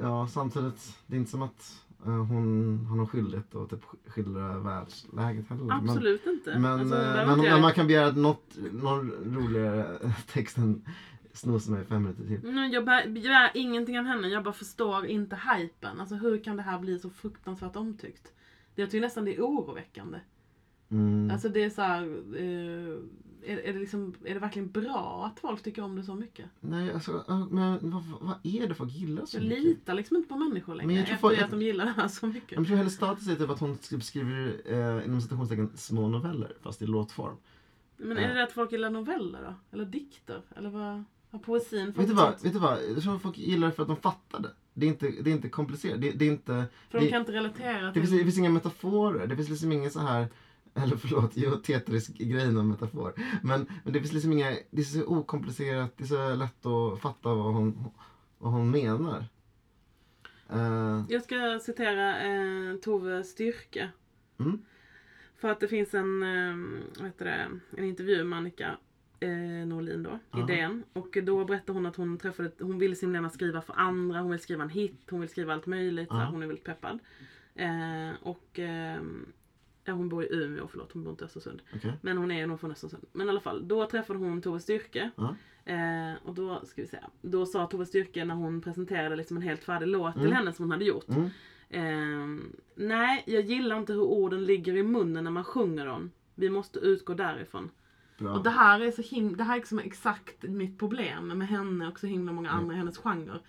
ja, samtidigt, det är inte som att hon har någon skyldighet att typ skildra världsläget heller. Men- Absolut inte. men, Alltså, eh, men, men man kan begära något, någon roligare text än snosa mig fem minuter till. Nej, jag begär ingenting av henne, jag bara förstår inte hypen. Alltså hur kan det här bli så fruktansvärt omtyckt? Det- Jag tycker nästan det är oroväckande. Mm. Alltså det är så här, eh, är, är, det liksom, är det verkligen bra att folk tycker om det så mycket? Nej, alltså, men vad, vad är det folk gillar så Jag mycket? litar liksom inte på människor Men längre jag tror efter folk- att de gillar det här så mycket. Jag tror hennes status är typ att hon sk- skriver eh, inom citationstecken små noveller fast i låtform. Men är det det att folk gillar noveller då? Eller dikter? Eller vad har poesin Vet du, vad, vet du vad? Jag tror folk gillar det för att de fattar det. Det är inte, det är inte komplicerat. Det, det är inte... För de det- kan inte relatera Det till... finns, det finns inga metaforer. Det finns liksom ingen så här... Eller förlåt, jo, tetrisk grej med metafor. Men, men det finns liksom inga... Det är så okomplicerat. Det är så lätt att fatta vad hon, vad hon menar. Eh, Jag ska citera eh, Tove Styrke. Mm. För att det finns en, eh, vad det, en intervju med Annika eh, Norlin då, i. DN. Och då berättar hon att hon träffade, hon vill så gärna skriva för andra, hon vill skriva en hit, hon vill skriva allt möjligt. Så hon är väldigt peppad. Eh, och eh, ja, hon bor i Umeå, förlåt, hon bor inte i Östersund. Okej. Men hon är nog från Östersund. Men i alla fall, då träffade hon Tove Styrke. Ja. Eh, och då, ska vi säga, då sa Tove Styrke när hon presenterade liksom en helt färdig låt till Mm. henne som hon hade gjort. Mm. Ehm, nej, jag gillar inte hur orden ligger i munnen när man sjunger dem. Vi måste utgå därifrån. Bra. Och det här är så det här är liksom exakt mitt problem med henne och så himla många andra i hennes genre.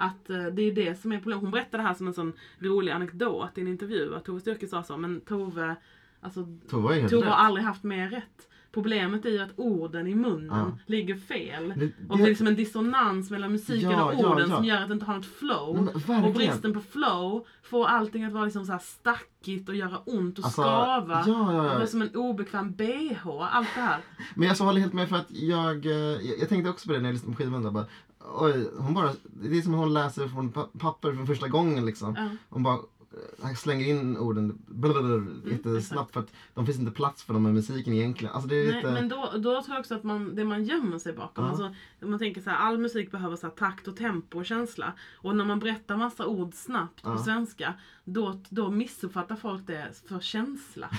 Att eh, det är det som är problemet. Hon berättade det här som en sån rolig anekdot i en intervju. Att Tove Styrke sa så, men Tove, alltså Tove Tove har aldrig haft mer rätt. Problemet är ju att orden i munnen Ja. ligger fel. Det, Och det är liksom en dissonans mellan musiken Ja, och orden ja. som gör att det inte har något flow. Men. Och bristen på flow får allting att vara liksom så här stackigt och göra ont och Alltså, skava. Ja, ja, Och ja. vara som en obekväm bh. Allt det här. Men jag håller helt med för att jag, eh, jag, jag tänkte också på det när jag lyssnade på skivan. Bara, oj, hon bara, det är som hon läser från pa- papper för första gången. Liksom. Ja. Hon bara eh, slänger in orden blablabla, Mm, jättesnabbt för att de finns inte plats för dem med musiken egentligen. Alltså det är Nej, lite... men då, då tror jag också att man, det man gömmer sig bakom. Ja. Alltså, man tänker så här, all musik behöver så här, takt och tempo och känsla. Och när man berättar massa ord snabbt på Ja. svenska, då, då missuppfattar folk det för känsla.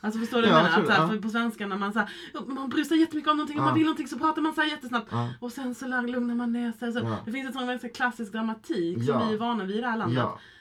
Alltså förstår du Ja, vad jag menar? Att, så här, på svenska när man, så här, man bryr sig jättemycket om någonting och man vill någonting så pratar man så här jättesnabbt. Och sen så lugnar man ner sig. Så. Det finns en sån ganska klassisk dramatik som vi är vana vid i det här landet.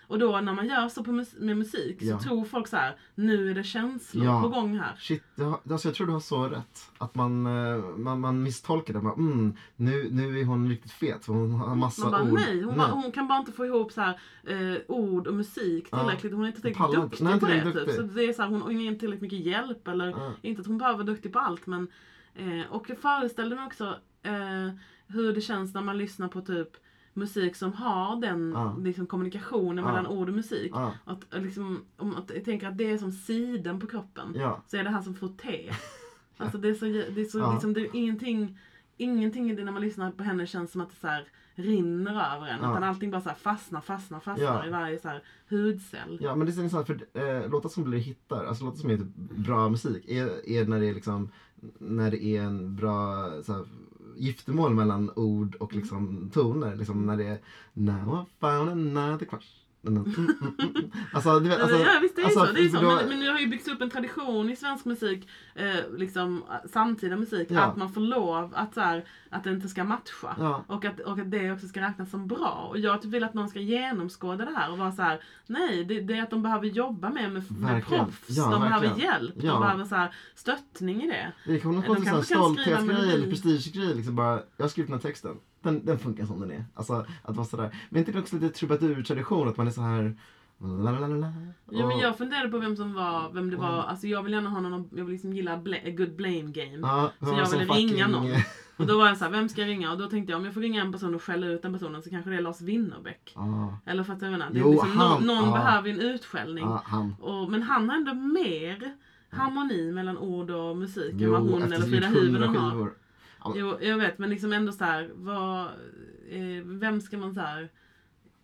Och då när man gör så på mus- med musik Ja. så tror folk så här: nu är det känslor Ja. på gång här. shit, har, alltså jag tror du har så rätt. Att man, eh, man, man misstolkar det. Man, mm, nu, nu är hon riktigt fet hon har massa Man bara ord. nej, hon, Bara, hon kan bara inte få ihop så här, eh, ord och musik tillräckligt. Hon är inte tillräckligt Pallar inte. duktig Nej, på det. tillräckligt Typ. Så duktig. det är så här, hon har inte tillräckligt mycket hjälp. Eller, Ja. Inte att hon behöver vara duktig på allt men eh, Och jag föreställde mig också eh, hur det känns när man lyssnar på typ musik som har den Ja. liksom, kommunikationen Ja. mellan ord och musik. Ja, Att, liksom, om att, jag tänker att det är som siden på kroppen. ja, Så är det här som frotté. Alltså det är så, det är så liksom, det är ingenting ingenting i det när man lyssnar på henne känns som att det så här rinner över en. Ja. Utan allting bara så fastnar, fastnar, fastnar Ja. i varje så här hudcell. Ja men det är så intressant för eh, låtar som blir hittar, alltså låtar som är typ bra musik, är, är när det är liksom när det är en bra så här, giftermål mellan ord och liksom toner. Liksom när det är Now I found another crush. Alltså, du vet, alltså, ja visst det är alltså, så. Det är så. då- Men, men det har ju byggts upp en tradition i svensk musik, eh, liksom samtida musik, Ja. att man får lov att, så här, att det inte ska matcha. Ja. Och, att, och att det också ska räknas som bra. Och jag typ vill att någon ska genomskåda det här och vara så här: nej det, det är att de behöver jobba med, med, med proffs. Ja, de behöver verkligen. hjälp. Ja. De behöver så här, stöttning i det. Det kommer någon De stolthetsgrej eller prestigegrej. Liksom bara, jag har skrivit den här texten. Den, den funkar som den är. Alltså att vara sådär. Men inte det också lite trubadur-tradition att man är så här la, Jo men jag funderade på vem som var, vem det var. Alltså jag vill gärna ha någon, jag vill liksom gilla bla- good blame game. Ja, Så jag ville ringa någon. Och då var jag så här, vem ska jag ringa? Och då tänkte jag om jag får ringa en person och skälla ut den personen så kanske det är Lars Winnerbäck. Ja, Eller för att jag menar, Jo, liksom, han- någon, någon ja. behöver en utskällning. ja, han. Och, men han har ändå mer harmoni mellan ord och musik än Jo, vad hon eller Frida 100 Hyvönen har. Ja, Jo, jag vet men liksom ändå så här, vad, eh, vem ska man så här,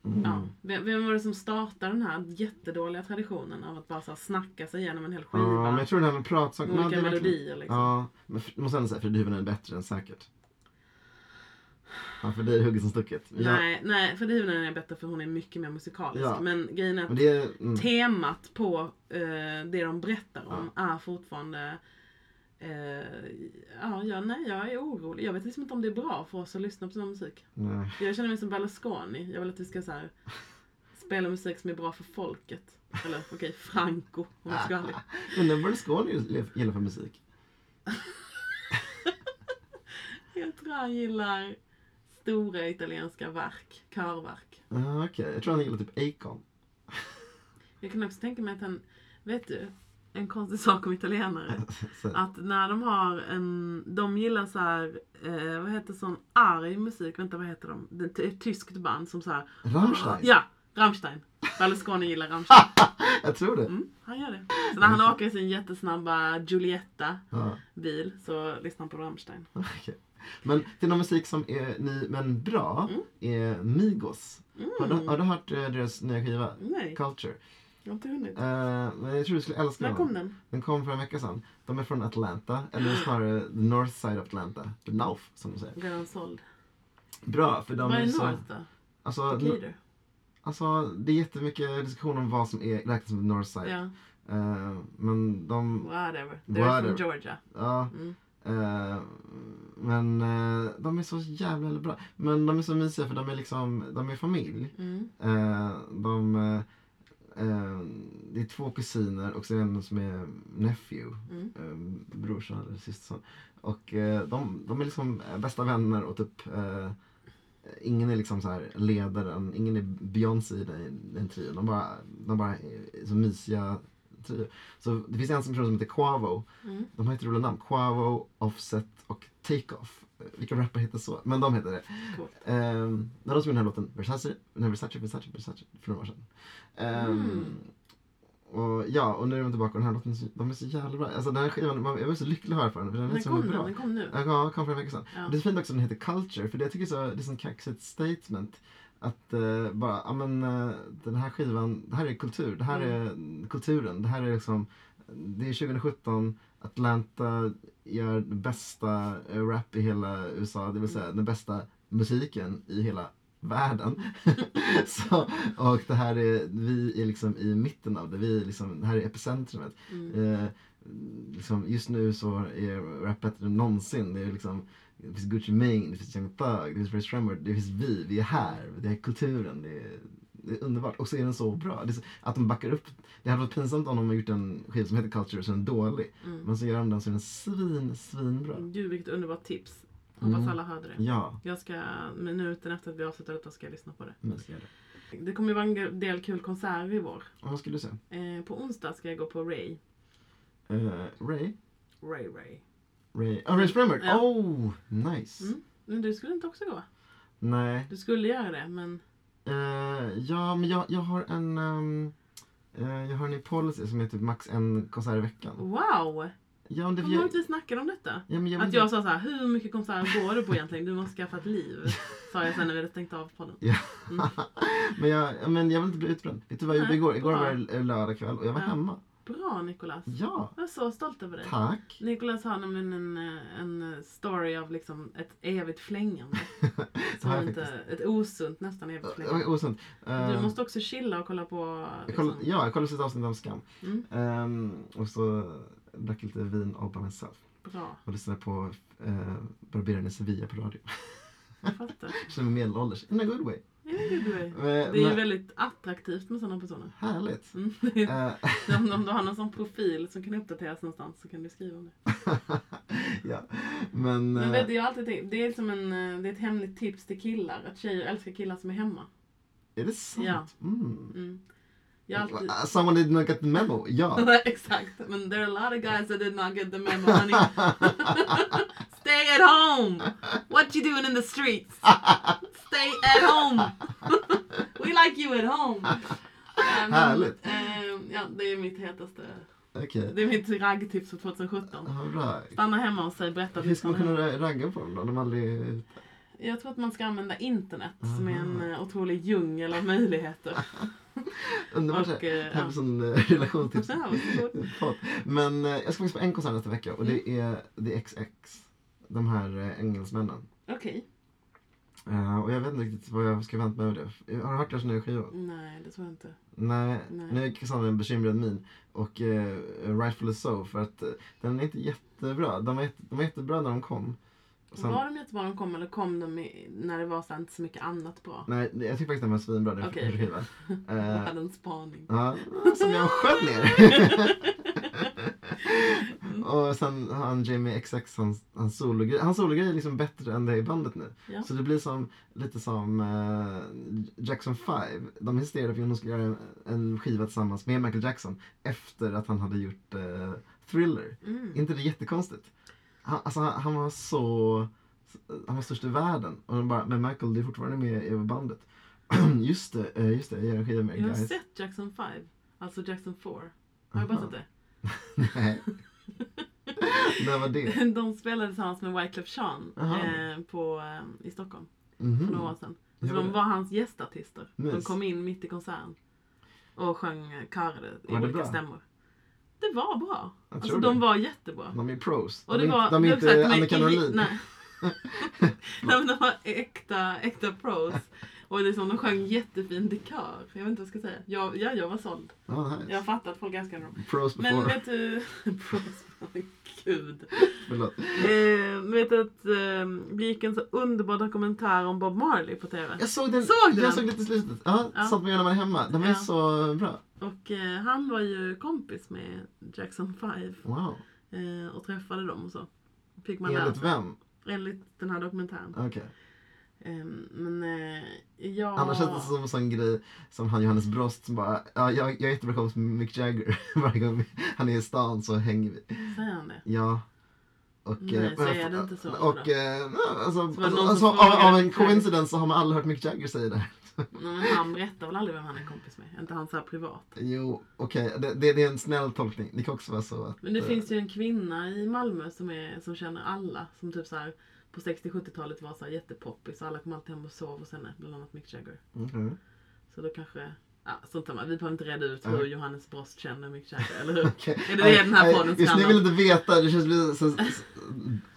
Mm. ja, vem, vem var det som startade den här jättedåliga traditionen av att bara så här snacka sig igenom en hel skiva? Ja, men jag tror med men olika verkligen- melodier liksom. Ja, men f- måste ändå säga för Hyvönen är bättre än säkert. Ja, för dig är hugget som stucket. Ja, Nej, nej, för Hyvönen är bättre för hon är mycket mer musikalisk. Ja. Men grejen är att Men är... Mm. temat på eh, det de berättar om är fortfarande eh, ja, ja, nej, jag är orolig. Jag vet liksom inte om det är bra för oss att lyssna på sån här musik. Nej. Jag känner mig som Berlusconi. Jag vill att vi ska så här, spela musik som är bra för folket. Eller okej, Franco om vi ska det. Men den Berlusconi gillar för musik. Jag tror han gillar stora italienska verk, körverk. Ja, Okej, jag tror han gillar typ Akon. Jag kan också tänka mig att han, vet du, en konstig sak om italienare. Att när de har en, de gillar så här, eh, vad heter sån arg musik, vänta vad heter de? Det är ett tyskt band som så här. Rammstein? Ja, Rammstein. Berlusconi gillar Rammstein. Jag tror det. Mm, han gör det. Så när han åker i sin jättesnabba Giulietta Ja, bil så lyssnar han på Rammstein. Men till någon musik som är ny men bra Mm. är Migos. Har, du, Mm. har du hört eh, deras nya skiva? Nej, Culture. Jag har inte hunnit. Eh, men jag tror du skulle älska När den. kom den? Den kom för en vecka sedan. De är från Atlanta, eller snarare the north side of Atlanta. The North, som de säger. Redan såld. Bra, för de Vad är så... North då? Alltså, Decatur? alltså, det är jättemycket diskussion om vad som är räknas som north side. Ja, Eh, men de... whatever. They're from Georgia. Ja, Mm. eh, men eh, de är så jävla, jävla bra. Men de är så mysiga för de är liksom, de är familj. Mm. Eh, de, det är två kusiner och så en som är nephew. Mm. eh, brorson eller systerson. Och eh, de, de är liksom eh, bästa vänner och typ eh, Ingen är liksom så här ledaren, ingen är Beyoncé i den, den trion. De bara, de bara är så mysiga trio. Så det finns en som person som heter Quavo. Mm. De har ett roliga namn. Quavo, Offset och Takeoff. Vilka rappare heter så? Men de heter det. Um, när de gjorde den här låten, Versace, nej, Versace, Versace, Versace, för några år sedan. Ehm, Mm. Och ja, och nu är de tillbaka och den här låten, så- de är så jävla bra. Alltså den här skivan, man- jag var så lycklig att höra på den för den så kom bra. den? Den kom nu. Ja, kom för en vecka sedan. Ja. Och Det är fint också att den heter Culture, för det jag tycker så, det är sånt kaxigt statement. Att eh, bara, ja men eh, den här skivan, det här är kultur, det här Mm. är kulturen, det här är liksom, det är 2017, Atlanta gör den bästa eh, rap i hela USA, det vill säga den bästa musiken i hela världen. så, och det här är, vi är liksom i mitten av det, vi är liksom, det här är epicentrumet. Mm. Eh, liksom, just nu så är rap bättre än någonsin. Det, är liksom, det finns Gucci Mane, det finns Young Thug, det finns Race Tremor, det finns vi, vi är här, det är kulturen. Det är, det är underbart. Och så är den så bra. Så, att de backar upp. Det hade varit pinsamt om de har gjort en skiva som heter Culture och så är den dålig. Mm. Men så gör de den så är den svin, svinbra. Gud vilket underbart tips. Hoppas Mm. alla hörde det. Ja, Jag ska, minuten efter att vi avslutar detta ska jag lyssna på det. men gör det. Det kommer ju vara en del kul konserter i vår. Och vad skulle du säga? Eh, på onsdag ska jag gå på Ray. Eh, Ray? Ray Ray. Ray? Ah, Race Tremor! Ja. Oh, nice! Mm. Men du skulle inte också gå? Nej. Du skulle göra det men... Eh, ja, men jag, jag har en... ehm, eh, jag har en ny policy som är typ max en konsert i veckan. Wow! Ja, det, Kommer jag, inte vi snackade om detta? ja, jag, Att jag sa så här, hur mycket konserter går du på egentligen? Du måste skaffa ett liv. Sa jag sen när vi hade stängt av podden. Ja. Mm. men, jag, ja, men jag vill inte bli utbränd. Vet du vad jag gjorde igår? Igår var det lördag kväll och jag var hemma. Bra Nikolas. Ja, Jag är så stolt över dig. tack. Nikolas har nämligen en, eh, en story av liksom ett evigt flängande. Som inte, faktiskt. ett osunt nästan evigt var flängande. osunt. Du Eh, måste också chilla och kolla på... jag Liksom, kollade, ja, jag kollade ett avsnitt av Skam. mm, Ehm, och så drack lite vin all by myself. bra, Och lyssnade på uh, Barberaren i Sevilla på radio. jag fattar. Känner mig medelålders. In a good way. Ja, det är du är. Men, Det är ju väldigt attraktivt med sådana personer. härligt. Mm. Eh, om, om du har någon sån profil som kan uppdateras någonstans så kan du skriva om det. ja, men... Men eh, vet du, jag alltid tänkt, det är som en, eh, det är ett hemligt tips till killar. Att tjejer älskar killar som är hemma. är det sant? Ja. Mm. Mm. Jag alltid... Uh, Someone did not get the memo. Ja. Exakt. Men there are a lot of guys that did not get the memo honey. Stay at home! What you doing in the streets? Stay at home! We like you at home! Eh, men, Härligt. eh, ja, det är mitt hetaste. Okej. Det är mitt raggtips för 2017. Ja, bra. Stanna hemma hos sig, berätta att Hur ska man kunna ragga på dem då? De aldrig. Jag tror att man ska använda internet som är en Aha. eh, otrolig djungel av möjligheter. Underbart. Och, det eh, här är ja. sån eh, relationstips. Ja. Fått. Men eh, jag ska faktiskt på en konsert nästa vecka och det Mm. är The XX. De här eh, engelsmännen. Okej. Eh, och jag vet inte riktigt vad jag ska vänta mig av det. Har du hört deras nya skiva? Nej, det tror jag inte. Nej, Nej. nu är Cassandra en bekymrad min. Och eh, rightfully so för att eh, den är inte jättebra. De var, jätte, de var jättebra när de kom. Sen- Var de jättebra när de kom eller kom de i, när det var så inte så mycket annat bra? Nej, jag tycker faktiskt den var svinbra Okej. skivan. Jag hade en spaning. ja, som jag sköt ner. och sen har han Jamie XX, hans, hans sologrej. Hans sologrej är liksom bättre än det i bandet nu. Ja. Så det blir som, lite som eh, Jackson 5. De insisterade på att de skulle göra en, en skiva tillsammans med Michael Jackson efter att han hade gjort eh, Thriller. Mm. inte det jättekonstigt? Han, alltså, han, han var så... Han var störst i världen. Och de bara, men Michael, du är fortfarande med i bandet. just det, eh, just det, jag gör en skiva med Jag har guys. sett Jackson 5. Alltså Jackson 4. Har jag bara sett det? Nej. När var det? De spelade tillsammans med Wyclef Jean eh, på, eh, i Stockholm för Mhm. några år sedan. Så de var hans gästartister. De Nice. kom in mitt i konserten. Och sjöng eh, körade i Var det olika bra? stämmor. Det var bra. Jag Alltså de det. var jättebra. De är pros. Och de, är var, de är inte Annika Norlin. Nej. nej men de var äkta, äkta pros. Och det är som de sjöng jättefin i kör. Jag vet inte vad jag ska säga. Jag, ja, jag var såld. Ja, nice. Jag fattar att folk älskar dem. Pros before. Men vet du... pros, gud. Förlåt. Eh, vet du att eh, det gick en så underbar dokumentär om Bob Marley på TV? Jag såg den. Såg du jag den? såg lite slutet. Ja, Ja. satt med när man är hemma. Den var Ja. så bra. Och eh, han var ju kompis med Jackson 5 Wow. eh, och träffade dem och så. Fick man Enligt vem? Enligt den här dokumentären. Okej. Ehm, men eh, jag... Annars känns det som en sån grej som han Johannes Brost som bara, ja, jag, jag är jättebra kompis med Mick Jagger. Varje gång han är i stan så hänger vi. Säger han det? Ja. Och, Nej, eh, så är det inte så Och, eh, ja, alltså, Så alltså, alltså, av, av en coincidence så har man aldrig hört Mick Jagger säga det. Nej, men han berättar väl aldrig vem han är kompis med? Inte han så här privat. Jo, okej. Det, det, det är en snäll tolkning. Det kan också vara så att... Men det eh, finns ju en kvinna i Malmö som, är, som känner alla. Som typ så här på 60-70-talet var så här jättepoppis. Alla kom alltid hem och sov hos henne. Bland annat Mick Jagger. okej. Så då kanske... Ja, sånt där. Vi behöver inte reda ut hur Johannes Brost känner Mick Jagger, eller hur? Okej. Är det det den här podden Just nu ska vill inte veta. Det känns lite så...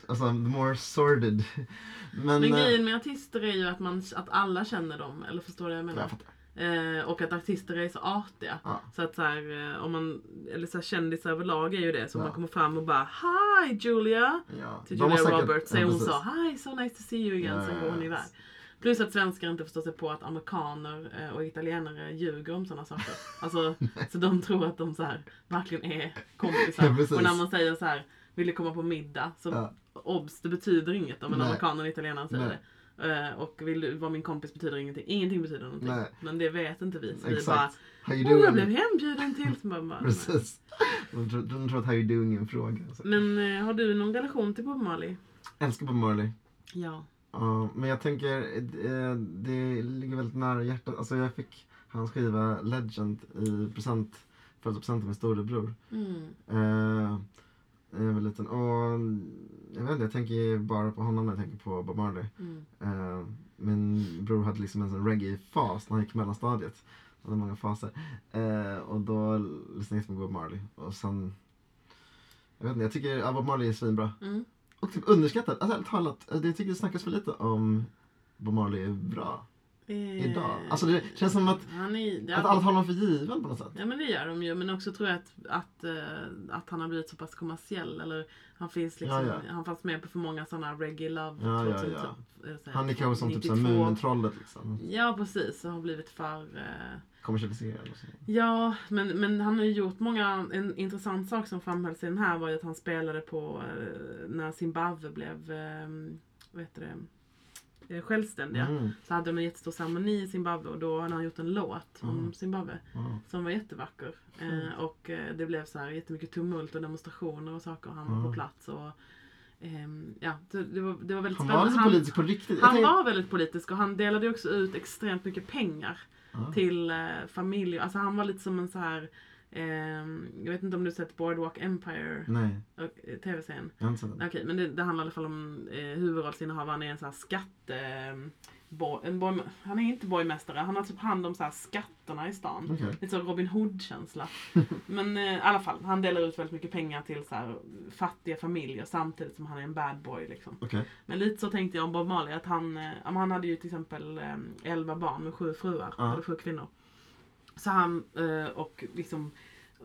Alltså, the more sordid. Men... Men eh, grejen med artister är ju att, man, att alla känner dem. Eller förstår du vad jag menar? Jag fattar. Eh, och att artister är så artiga. Ja. Så att så här, eh, om man, eller så här, kändisar överlag är ju det. Så Ja. man kommer fram och bara Hi Julia! Ja. Till Julia säkert- Roberts säger hon så Hi, so nice to see you again. Ja, Sen går hon iväg. Plus att svenskar inte förstår sig på att amerikaner eh, och italienare ljuger om sådana saker. Alltså, så de tror att de så här, verkligen är kompisar. Och när man säger så här, vill du komma på middag? Så obs, det betyder inget om en amerikan och en italienare säger Nej. det. Eh, och vill du vara min kompis betyder ingenting. Ingenting betyder någonting. Nej. Men det vet inte vi. Så vi bara, Exakt. How you oh, jag doing? blev hembjuden till. Så bara, bara. Precis. De tror, de tror att how you doing är en fråga. Alltså. Men eh, har du någon relation till Bob Marley? Älskar Bob Marley. Ja. Ja, men jag tänker, eh, det ligger väldigt nära hjärtat. Alltså jag fick hans skiva Legend i present, födelsedagspresent av min storebror. Mm. Eh, när jag var liten. Och jag vet inte, jag tänker bara på honom när jag tänker på Bob Marley. Mm. Eh, min bror hade liksom en sån reggae-fas när han gick mellanstadiet. Han hade många faser. Eh, och då lyssnade jag på Bob Marley. Och sen, jag vet inte, jag tycker ja, Bob Marley är svinbra. Mm. Och typ underskattad. Alltså ärligt talat, jag tycker det snackas för lite om Bob Marley är bra Eh, idag. Alltså det känns som att, han är, att alla tar honom för given på något sätt. Ja men det gör de ju, men också tror jag att, att, eh, att han har blivit så pass kommersiell. Eller han finns liksom, Ja, ja. han fanns med på för många sådana Reggae Love Ja, ja, 2000, ja. eh, så här, Han är kanske som typ såhär 92. Mumintrollet liksom. Ja precis, och har blivit för... Eh, Kommersialiserad ja, men, men han har ju gjort många... En intressant sak som framhölls i den här var ju att han spelade på eh, när Zimbabwe blev, eh, vad heter det, eh, självständiga. Mm. Så hade de en jättestor ceremoni i Zimbabwe och då hade han gjort en låt om Mm. Zimbabwe. Wow. Som var jättevacker. Mm. Eh, och eh, det blev så här jättemycket tumult och demonstrationer och saker. Han var Mm. på plats. Och, ehm, ja, det, var, det var väldigt Han var alltså politisk på riktigt. Han var väldigt politisk och han delade också ut extremt mycket pengar Ja. till eh, familjer. Alltså han var lite som en så här jag vet inte om du sett Boardwalk Empire, Nej, eh, tv-serien? jag har inte sett den. Okej, men det, det handlar i alla fall om eh, huvudrollsinnehavaren är en sån här skatte... ehm, Bo, en boy, han är inte borgmästare, han har typ hand om så här skatterna i stan. Okej. Lite så Robin Hood-känsla. Men eh, i alla fall, han delar ut väldigt mycket pengar till så här, fattiga familjer samtidigt som han är en bad boy. Liksom. Okej. Men lite så tänkte jag om Bob Marley, att han, eh, han hade ju till exempel eh, 11 barn med sju fruar, Ja. eller sju kvinnor. Så han, eh, och liksom,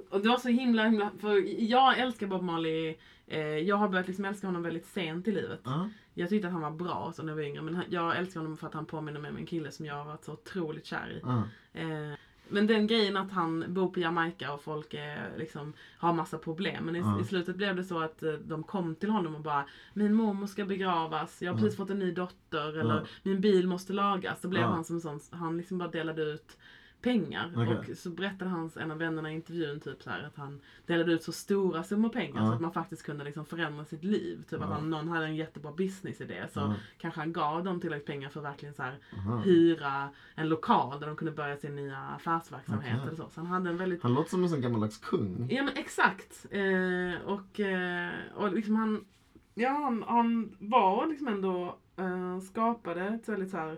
och det var så himla, himla, för jag älskar Bob Marley, eh, jag har börjat liksom älska honom väldigt sent i livet. Ja. Jag tyckte att han var bra så när jag var yngre, men han- jag älskar honom för att han påminner mig om en kille som jag har varit så otroligt kär i. Ja. Eh, men den grejen att han bor på Jamaica och folk är, liksom, har massa problem. Men i, Ja. i slutet blev det så att eh, de kom till honom och bara Min mormor ska begravas, jag har precis fått en ny dotter eller min bil måste lagas. Så blev han som sån, han liksom bara delade ut pengar. Okej. Och så berättade hans, en av vännerna i intervjun typ så här, att han delade ut så stora summor pengar Ja. så att man faktiskt kunde liksom förändra sitt liv. Typ att Ja. han, någon hade en jättebra businessidé så Ja. kanske han gav dem tillräckligt pengar för att verkligen så här, Aha. hyra en lokal där de kunde börja sin nya affärsverksamhet. Okej. Eller så. så han hade en väldigt... Han låter som en sån gammaldags kung. Ja men exakt. Eh, och, eh, och liksom han, ja, han, han var liksom ändå, eh, skapade ett väldigt så här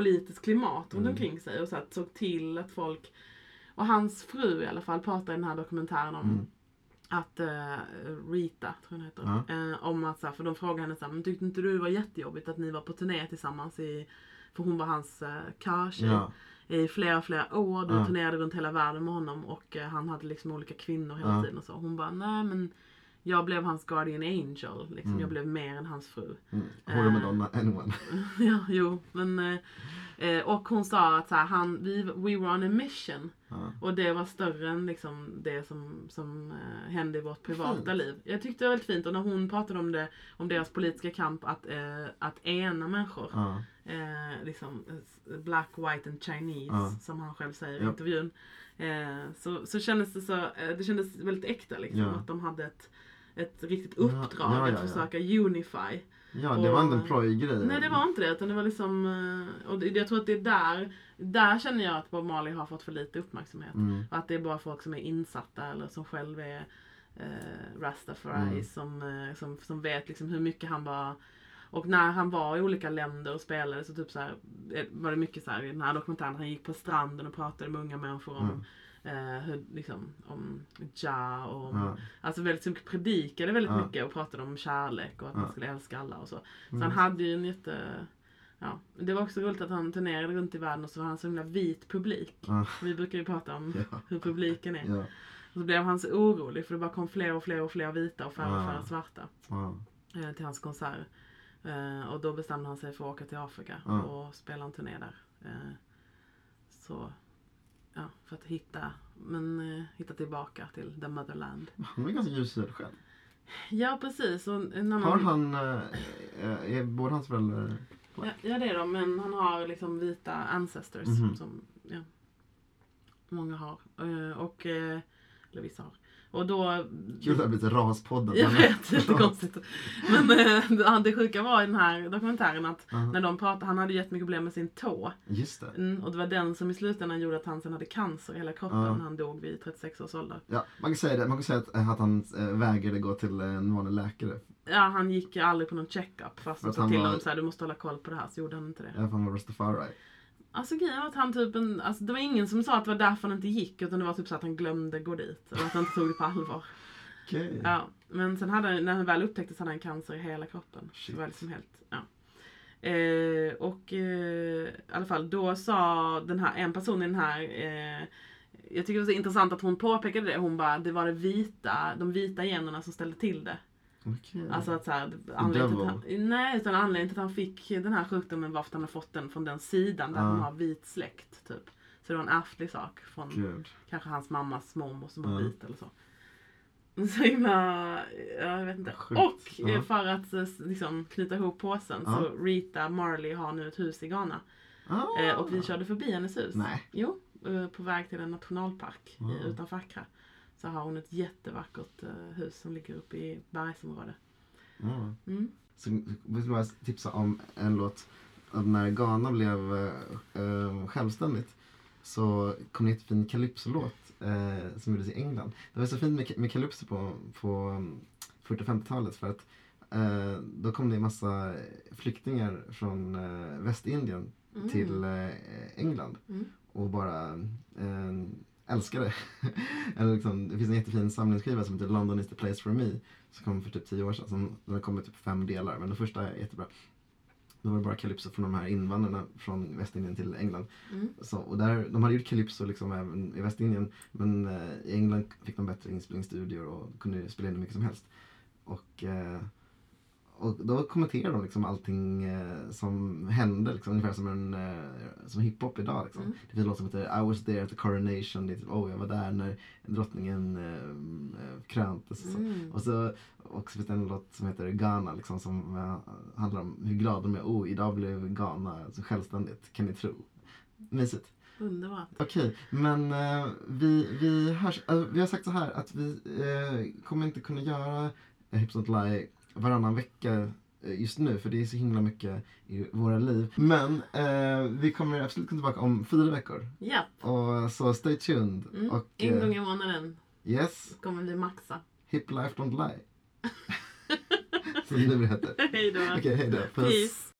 politiskt klimat runt Mm. omkring sig och så att såg till att folk, och hans fru i alla fall pratar i den här dokumentären om Mm. att eh, Rita, tror jag hon heter, Ja. eh, om att så här, för de frågade henne så här, men tyckte inte du det var jättejobbigt att ni var på turné tillsammans i, för hon var hans eh, körtjej Ja. i flera, flera år. Du Ja. turnerade runt hela världen med honom och han hade liksom olika kvinnor hela tiden och så. Hon bara, nej men jag blev hans guardian angel. Liksom. Mm. Jag blev mer än hans fru. Mm. Hora Eh. Madonna, anyone. ja, jo, men eh, eh, och hon sa att så här, han, vi, we were on a mission. Ja. Och det var större än liksom, det som, som eh, hände i vårt privata Fint. liv. Jag tyckte det var väldigt fint och när hon pratade om det, om deras politiska kamp att, eh, att ena människor. Ja. Eh, liksom black, white and Chinese Ja. som han själv säger i intervjun. Så, så kändes det så, det kändes väldigt äkta liksom. Att de hade ett, ett riktigt uppdrag ja, ja, att försöka unify. ja, det var inte en Och- plojgrej. Nej det var inte det utan det var liksom, eh, och jag tror att det är där, där känner jag att Bob Marley har fått för lite uppmärksamhet. Mm. Och att det är bara folk som är insatta eller som själv är eh, Rastafari Mm. som, eh, som, som vet liksom hur mycket han var och när han var i olika länder och spelade så typ så här, eh, var det mycket så här, i den här dokumentären, han gick på stranden och pratade med unga människor om, eh, hur, liksom, om Ja och om, Ja. alltså väldigt mycket predikade väldigt Ja. mycket och pratade om kärlek och att Ja. man skulle älska alla och så. Så Mm. han hade ju en jätte, ja, det var också roligt att han turnerade runt i världen och så var han så himla vit publik. Vi brukar ju prata om hur publiken är. Och så blev han så orolig för det bara kom fler och fler och fler vita och färre och färre svarta eh, till hans konserter. Eh, och då bestämde han sig för att åka till Afrika och spela en turné där. Eh, så, ja, för att hitta, men, eh, hitta tillbaka till the motherland. Han är ganska ljushyad själv. Ja, precis. Och en annan, Har han, eh, är båda hans föräldrar Ja, ja, det är de, men han har liksom vita ancestors Mhm. som ja, många har. Eh, och, eh, eller vissa har. Och då... Kul att det har blivit raspodden. Jag vet, jättekonstigt. Men eh, det sjuka var i den här dokumentären att Ja, när de pratade, han hade jättemycket problem med sin tå. Just det. Mm, och det var den som i slutändan gjorde att han sen hade cancer i hela kroppen. Ja. Han dog vid 36 års ålder. Ja, man kan säga det. Man kan säga att, att han äh, vägrade gå till en vanlig läkare. Ja, han gick aldrig på någon check-up fast de att sa han till var- honom såhär, du måste hålla koll på det här. Så gjorde han inte det. Ja, för han var rastafari. Alltså grejen var att han typ en, alltså, det var ingen som sa att det var därför han inte gick. Utan det var typ så att han glömde gå dit. Eller att han inte tog det på allvar. Okej. Ja, men sen hade när han väl upptäcktes hade han cancer i hela kroppen. Shit. Det var liksom helt, ja. Eh, och eh, i alla fall, då sa den här, en person i den här eh, jag tycker det var så intressant att hon påpekade det. Hon bara, det var det vita, de vita generna som ställde till det. Okej. Alltså att så här, anledningen att han, nej, utan anledningen till att han fick den här sjukdomen var för att han har fått den från den sidan där Ja. de har vit släkt. Typ. Så det var en ärftlig sak från Gud. kanske hans mammas mormor som var Ja. vit eller så. Så himla, ja, jag vet inte. Sjukt. Och eh, Ja. för att eh, liksom, knyta ihop påsen så Rita Marley har nu ett hus i Ghana. Ah. Eh, och vi körde förbi hennes hus. Nej. Jo, på väg till en nationalpark i, utanför Accra. Så har hon ett jättevackert eh, hus som ligger uppe i bergsområdet. Ja. Mm. Så vill jag tipsa om en låt. Att när Ghana blev eh, eh, självständigt så kom det en jättefin calypso-låt eh, som gjordes i England. Det var så fint med, med calypso på, på mm, 40 50-talet för att eh, då kom det en massa flyktingar från eh, Västindien Mm. till England Mm. och bara eh, älskade. Eller liksom, det finns en jättefin samlingsskiva som heter London is the place for me som kom för typ tio år sedan. Som, den har kommit typ fem delar men den första är jättebra. Då var det bara calypso från de här invandrarna från Västindien till England. Mm. Så, och där, de hade gjort calypso liksom även i Västindien men eh, i England fick de bättre inspelningsstudior och kunde spela in hur mycket som helst. Och, eh, och då kommenterar de liksom allting eh, som hände, liksom, ungefär som, en, eh, som hiphop idag. Liksom. Mm. Det finns en låt som heter I was there at the coronation, det är typ, oh, jag var där när drottningen eh, eh, kröntes. Och så. Mm. Och så och så finns det en låt som heter Ghana liksom, som eh, handlar om hur glada de är. Oh, idag blev Ghana alltså, självständigt, kan ni tro. Mysigt. Underbart. Okej, men eh, vi, vi hörs. eh, vi har sagt så här att vi kommer inte kunna göra Hips Don't Lie varannan vecka eh, just nu för det är så himla mycket i våra liv. Men eh, vi kommer absolut komma tillbaka om fyra veckor. Ja, Och så stay tuned. mm. Och en eh, gång i månaden yes, kommer vi maxa. Hip Life Don't Lie. Som det nu heter. Hej då. Okej, hej då. Puss. Peace.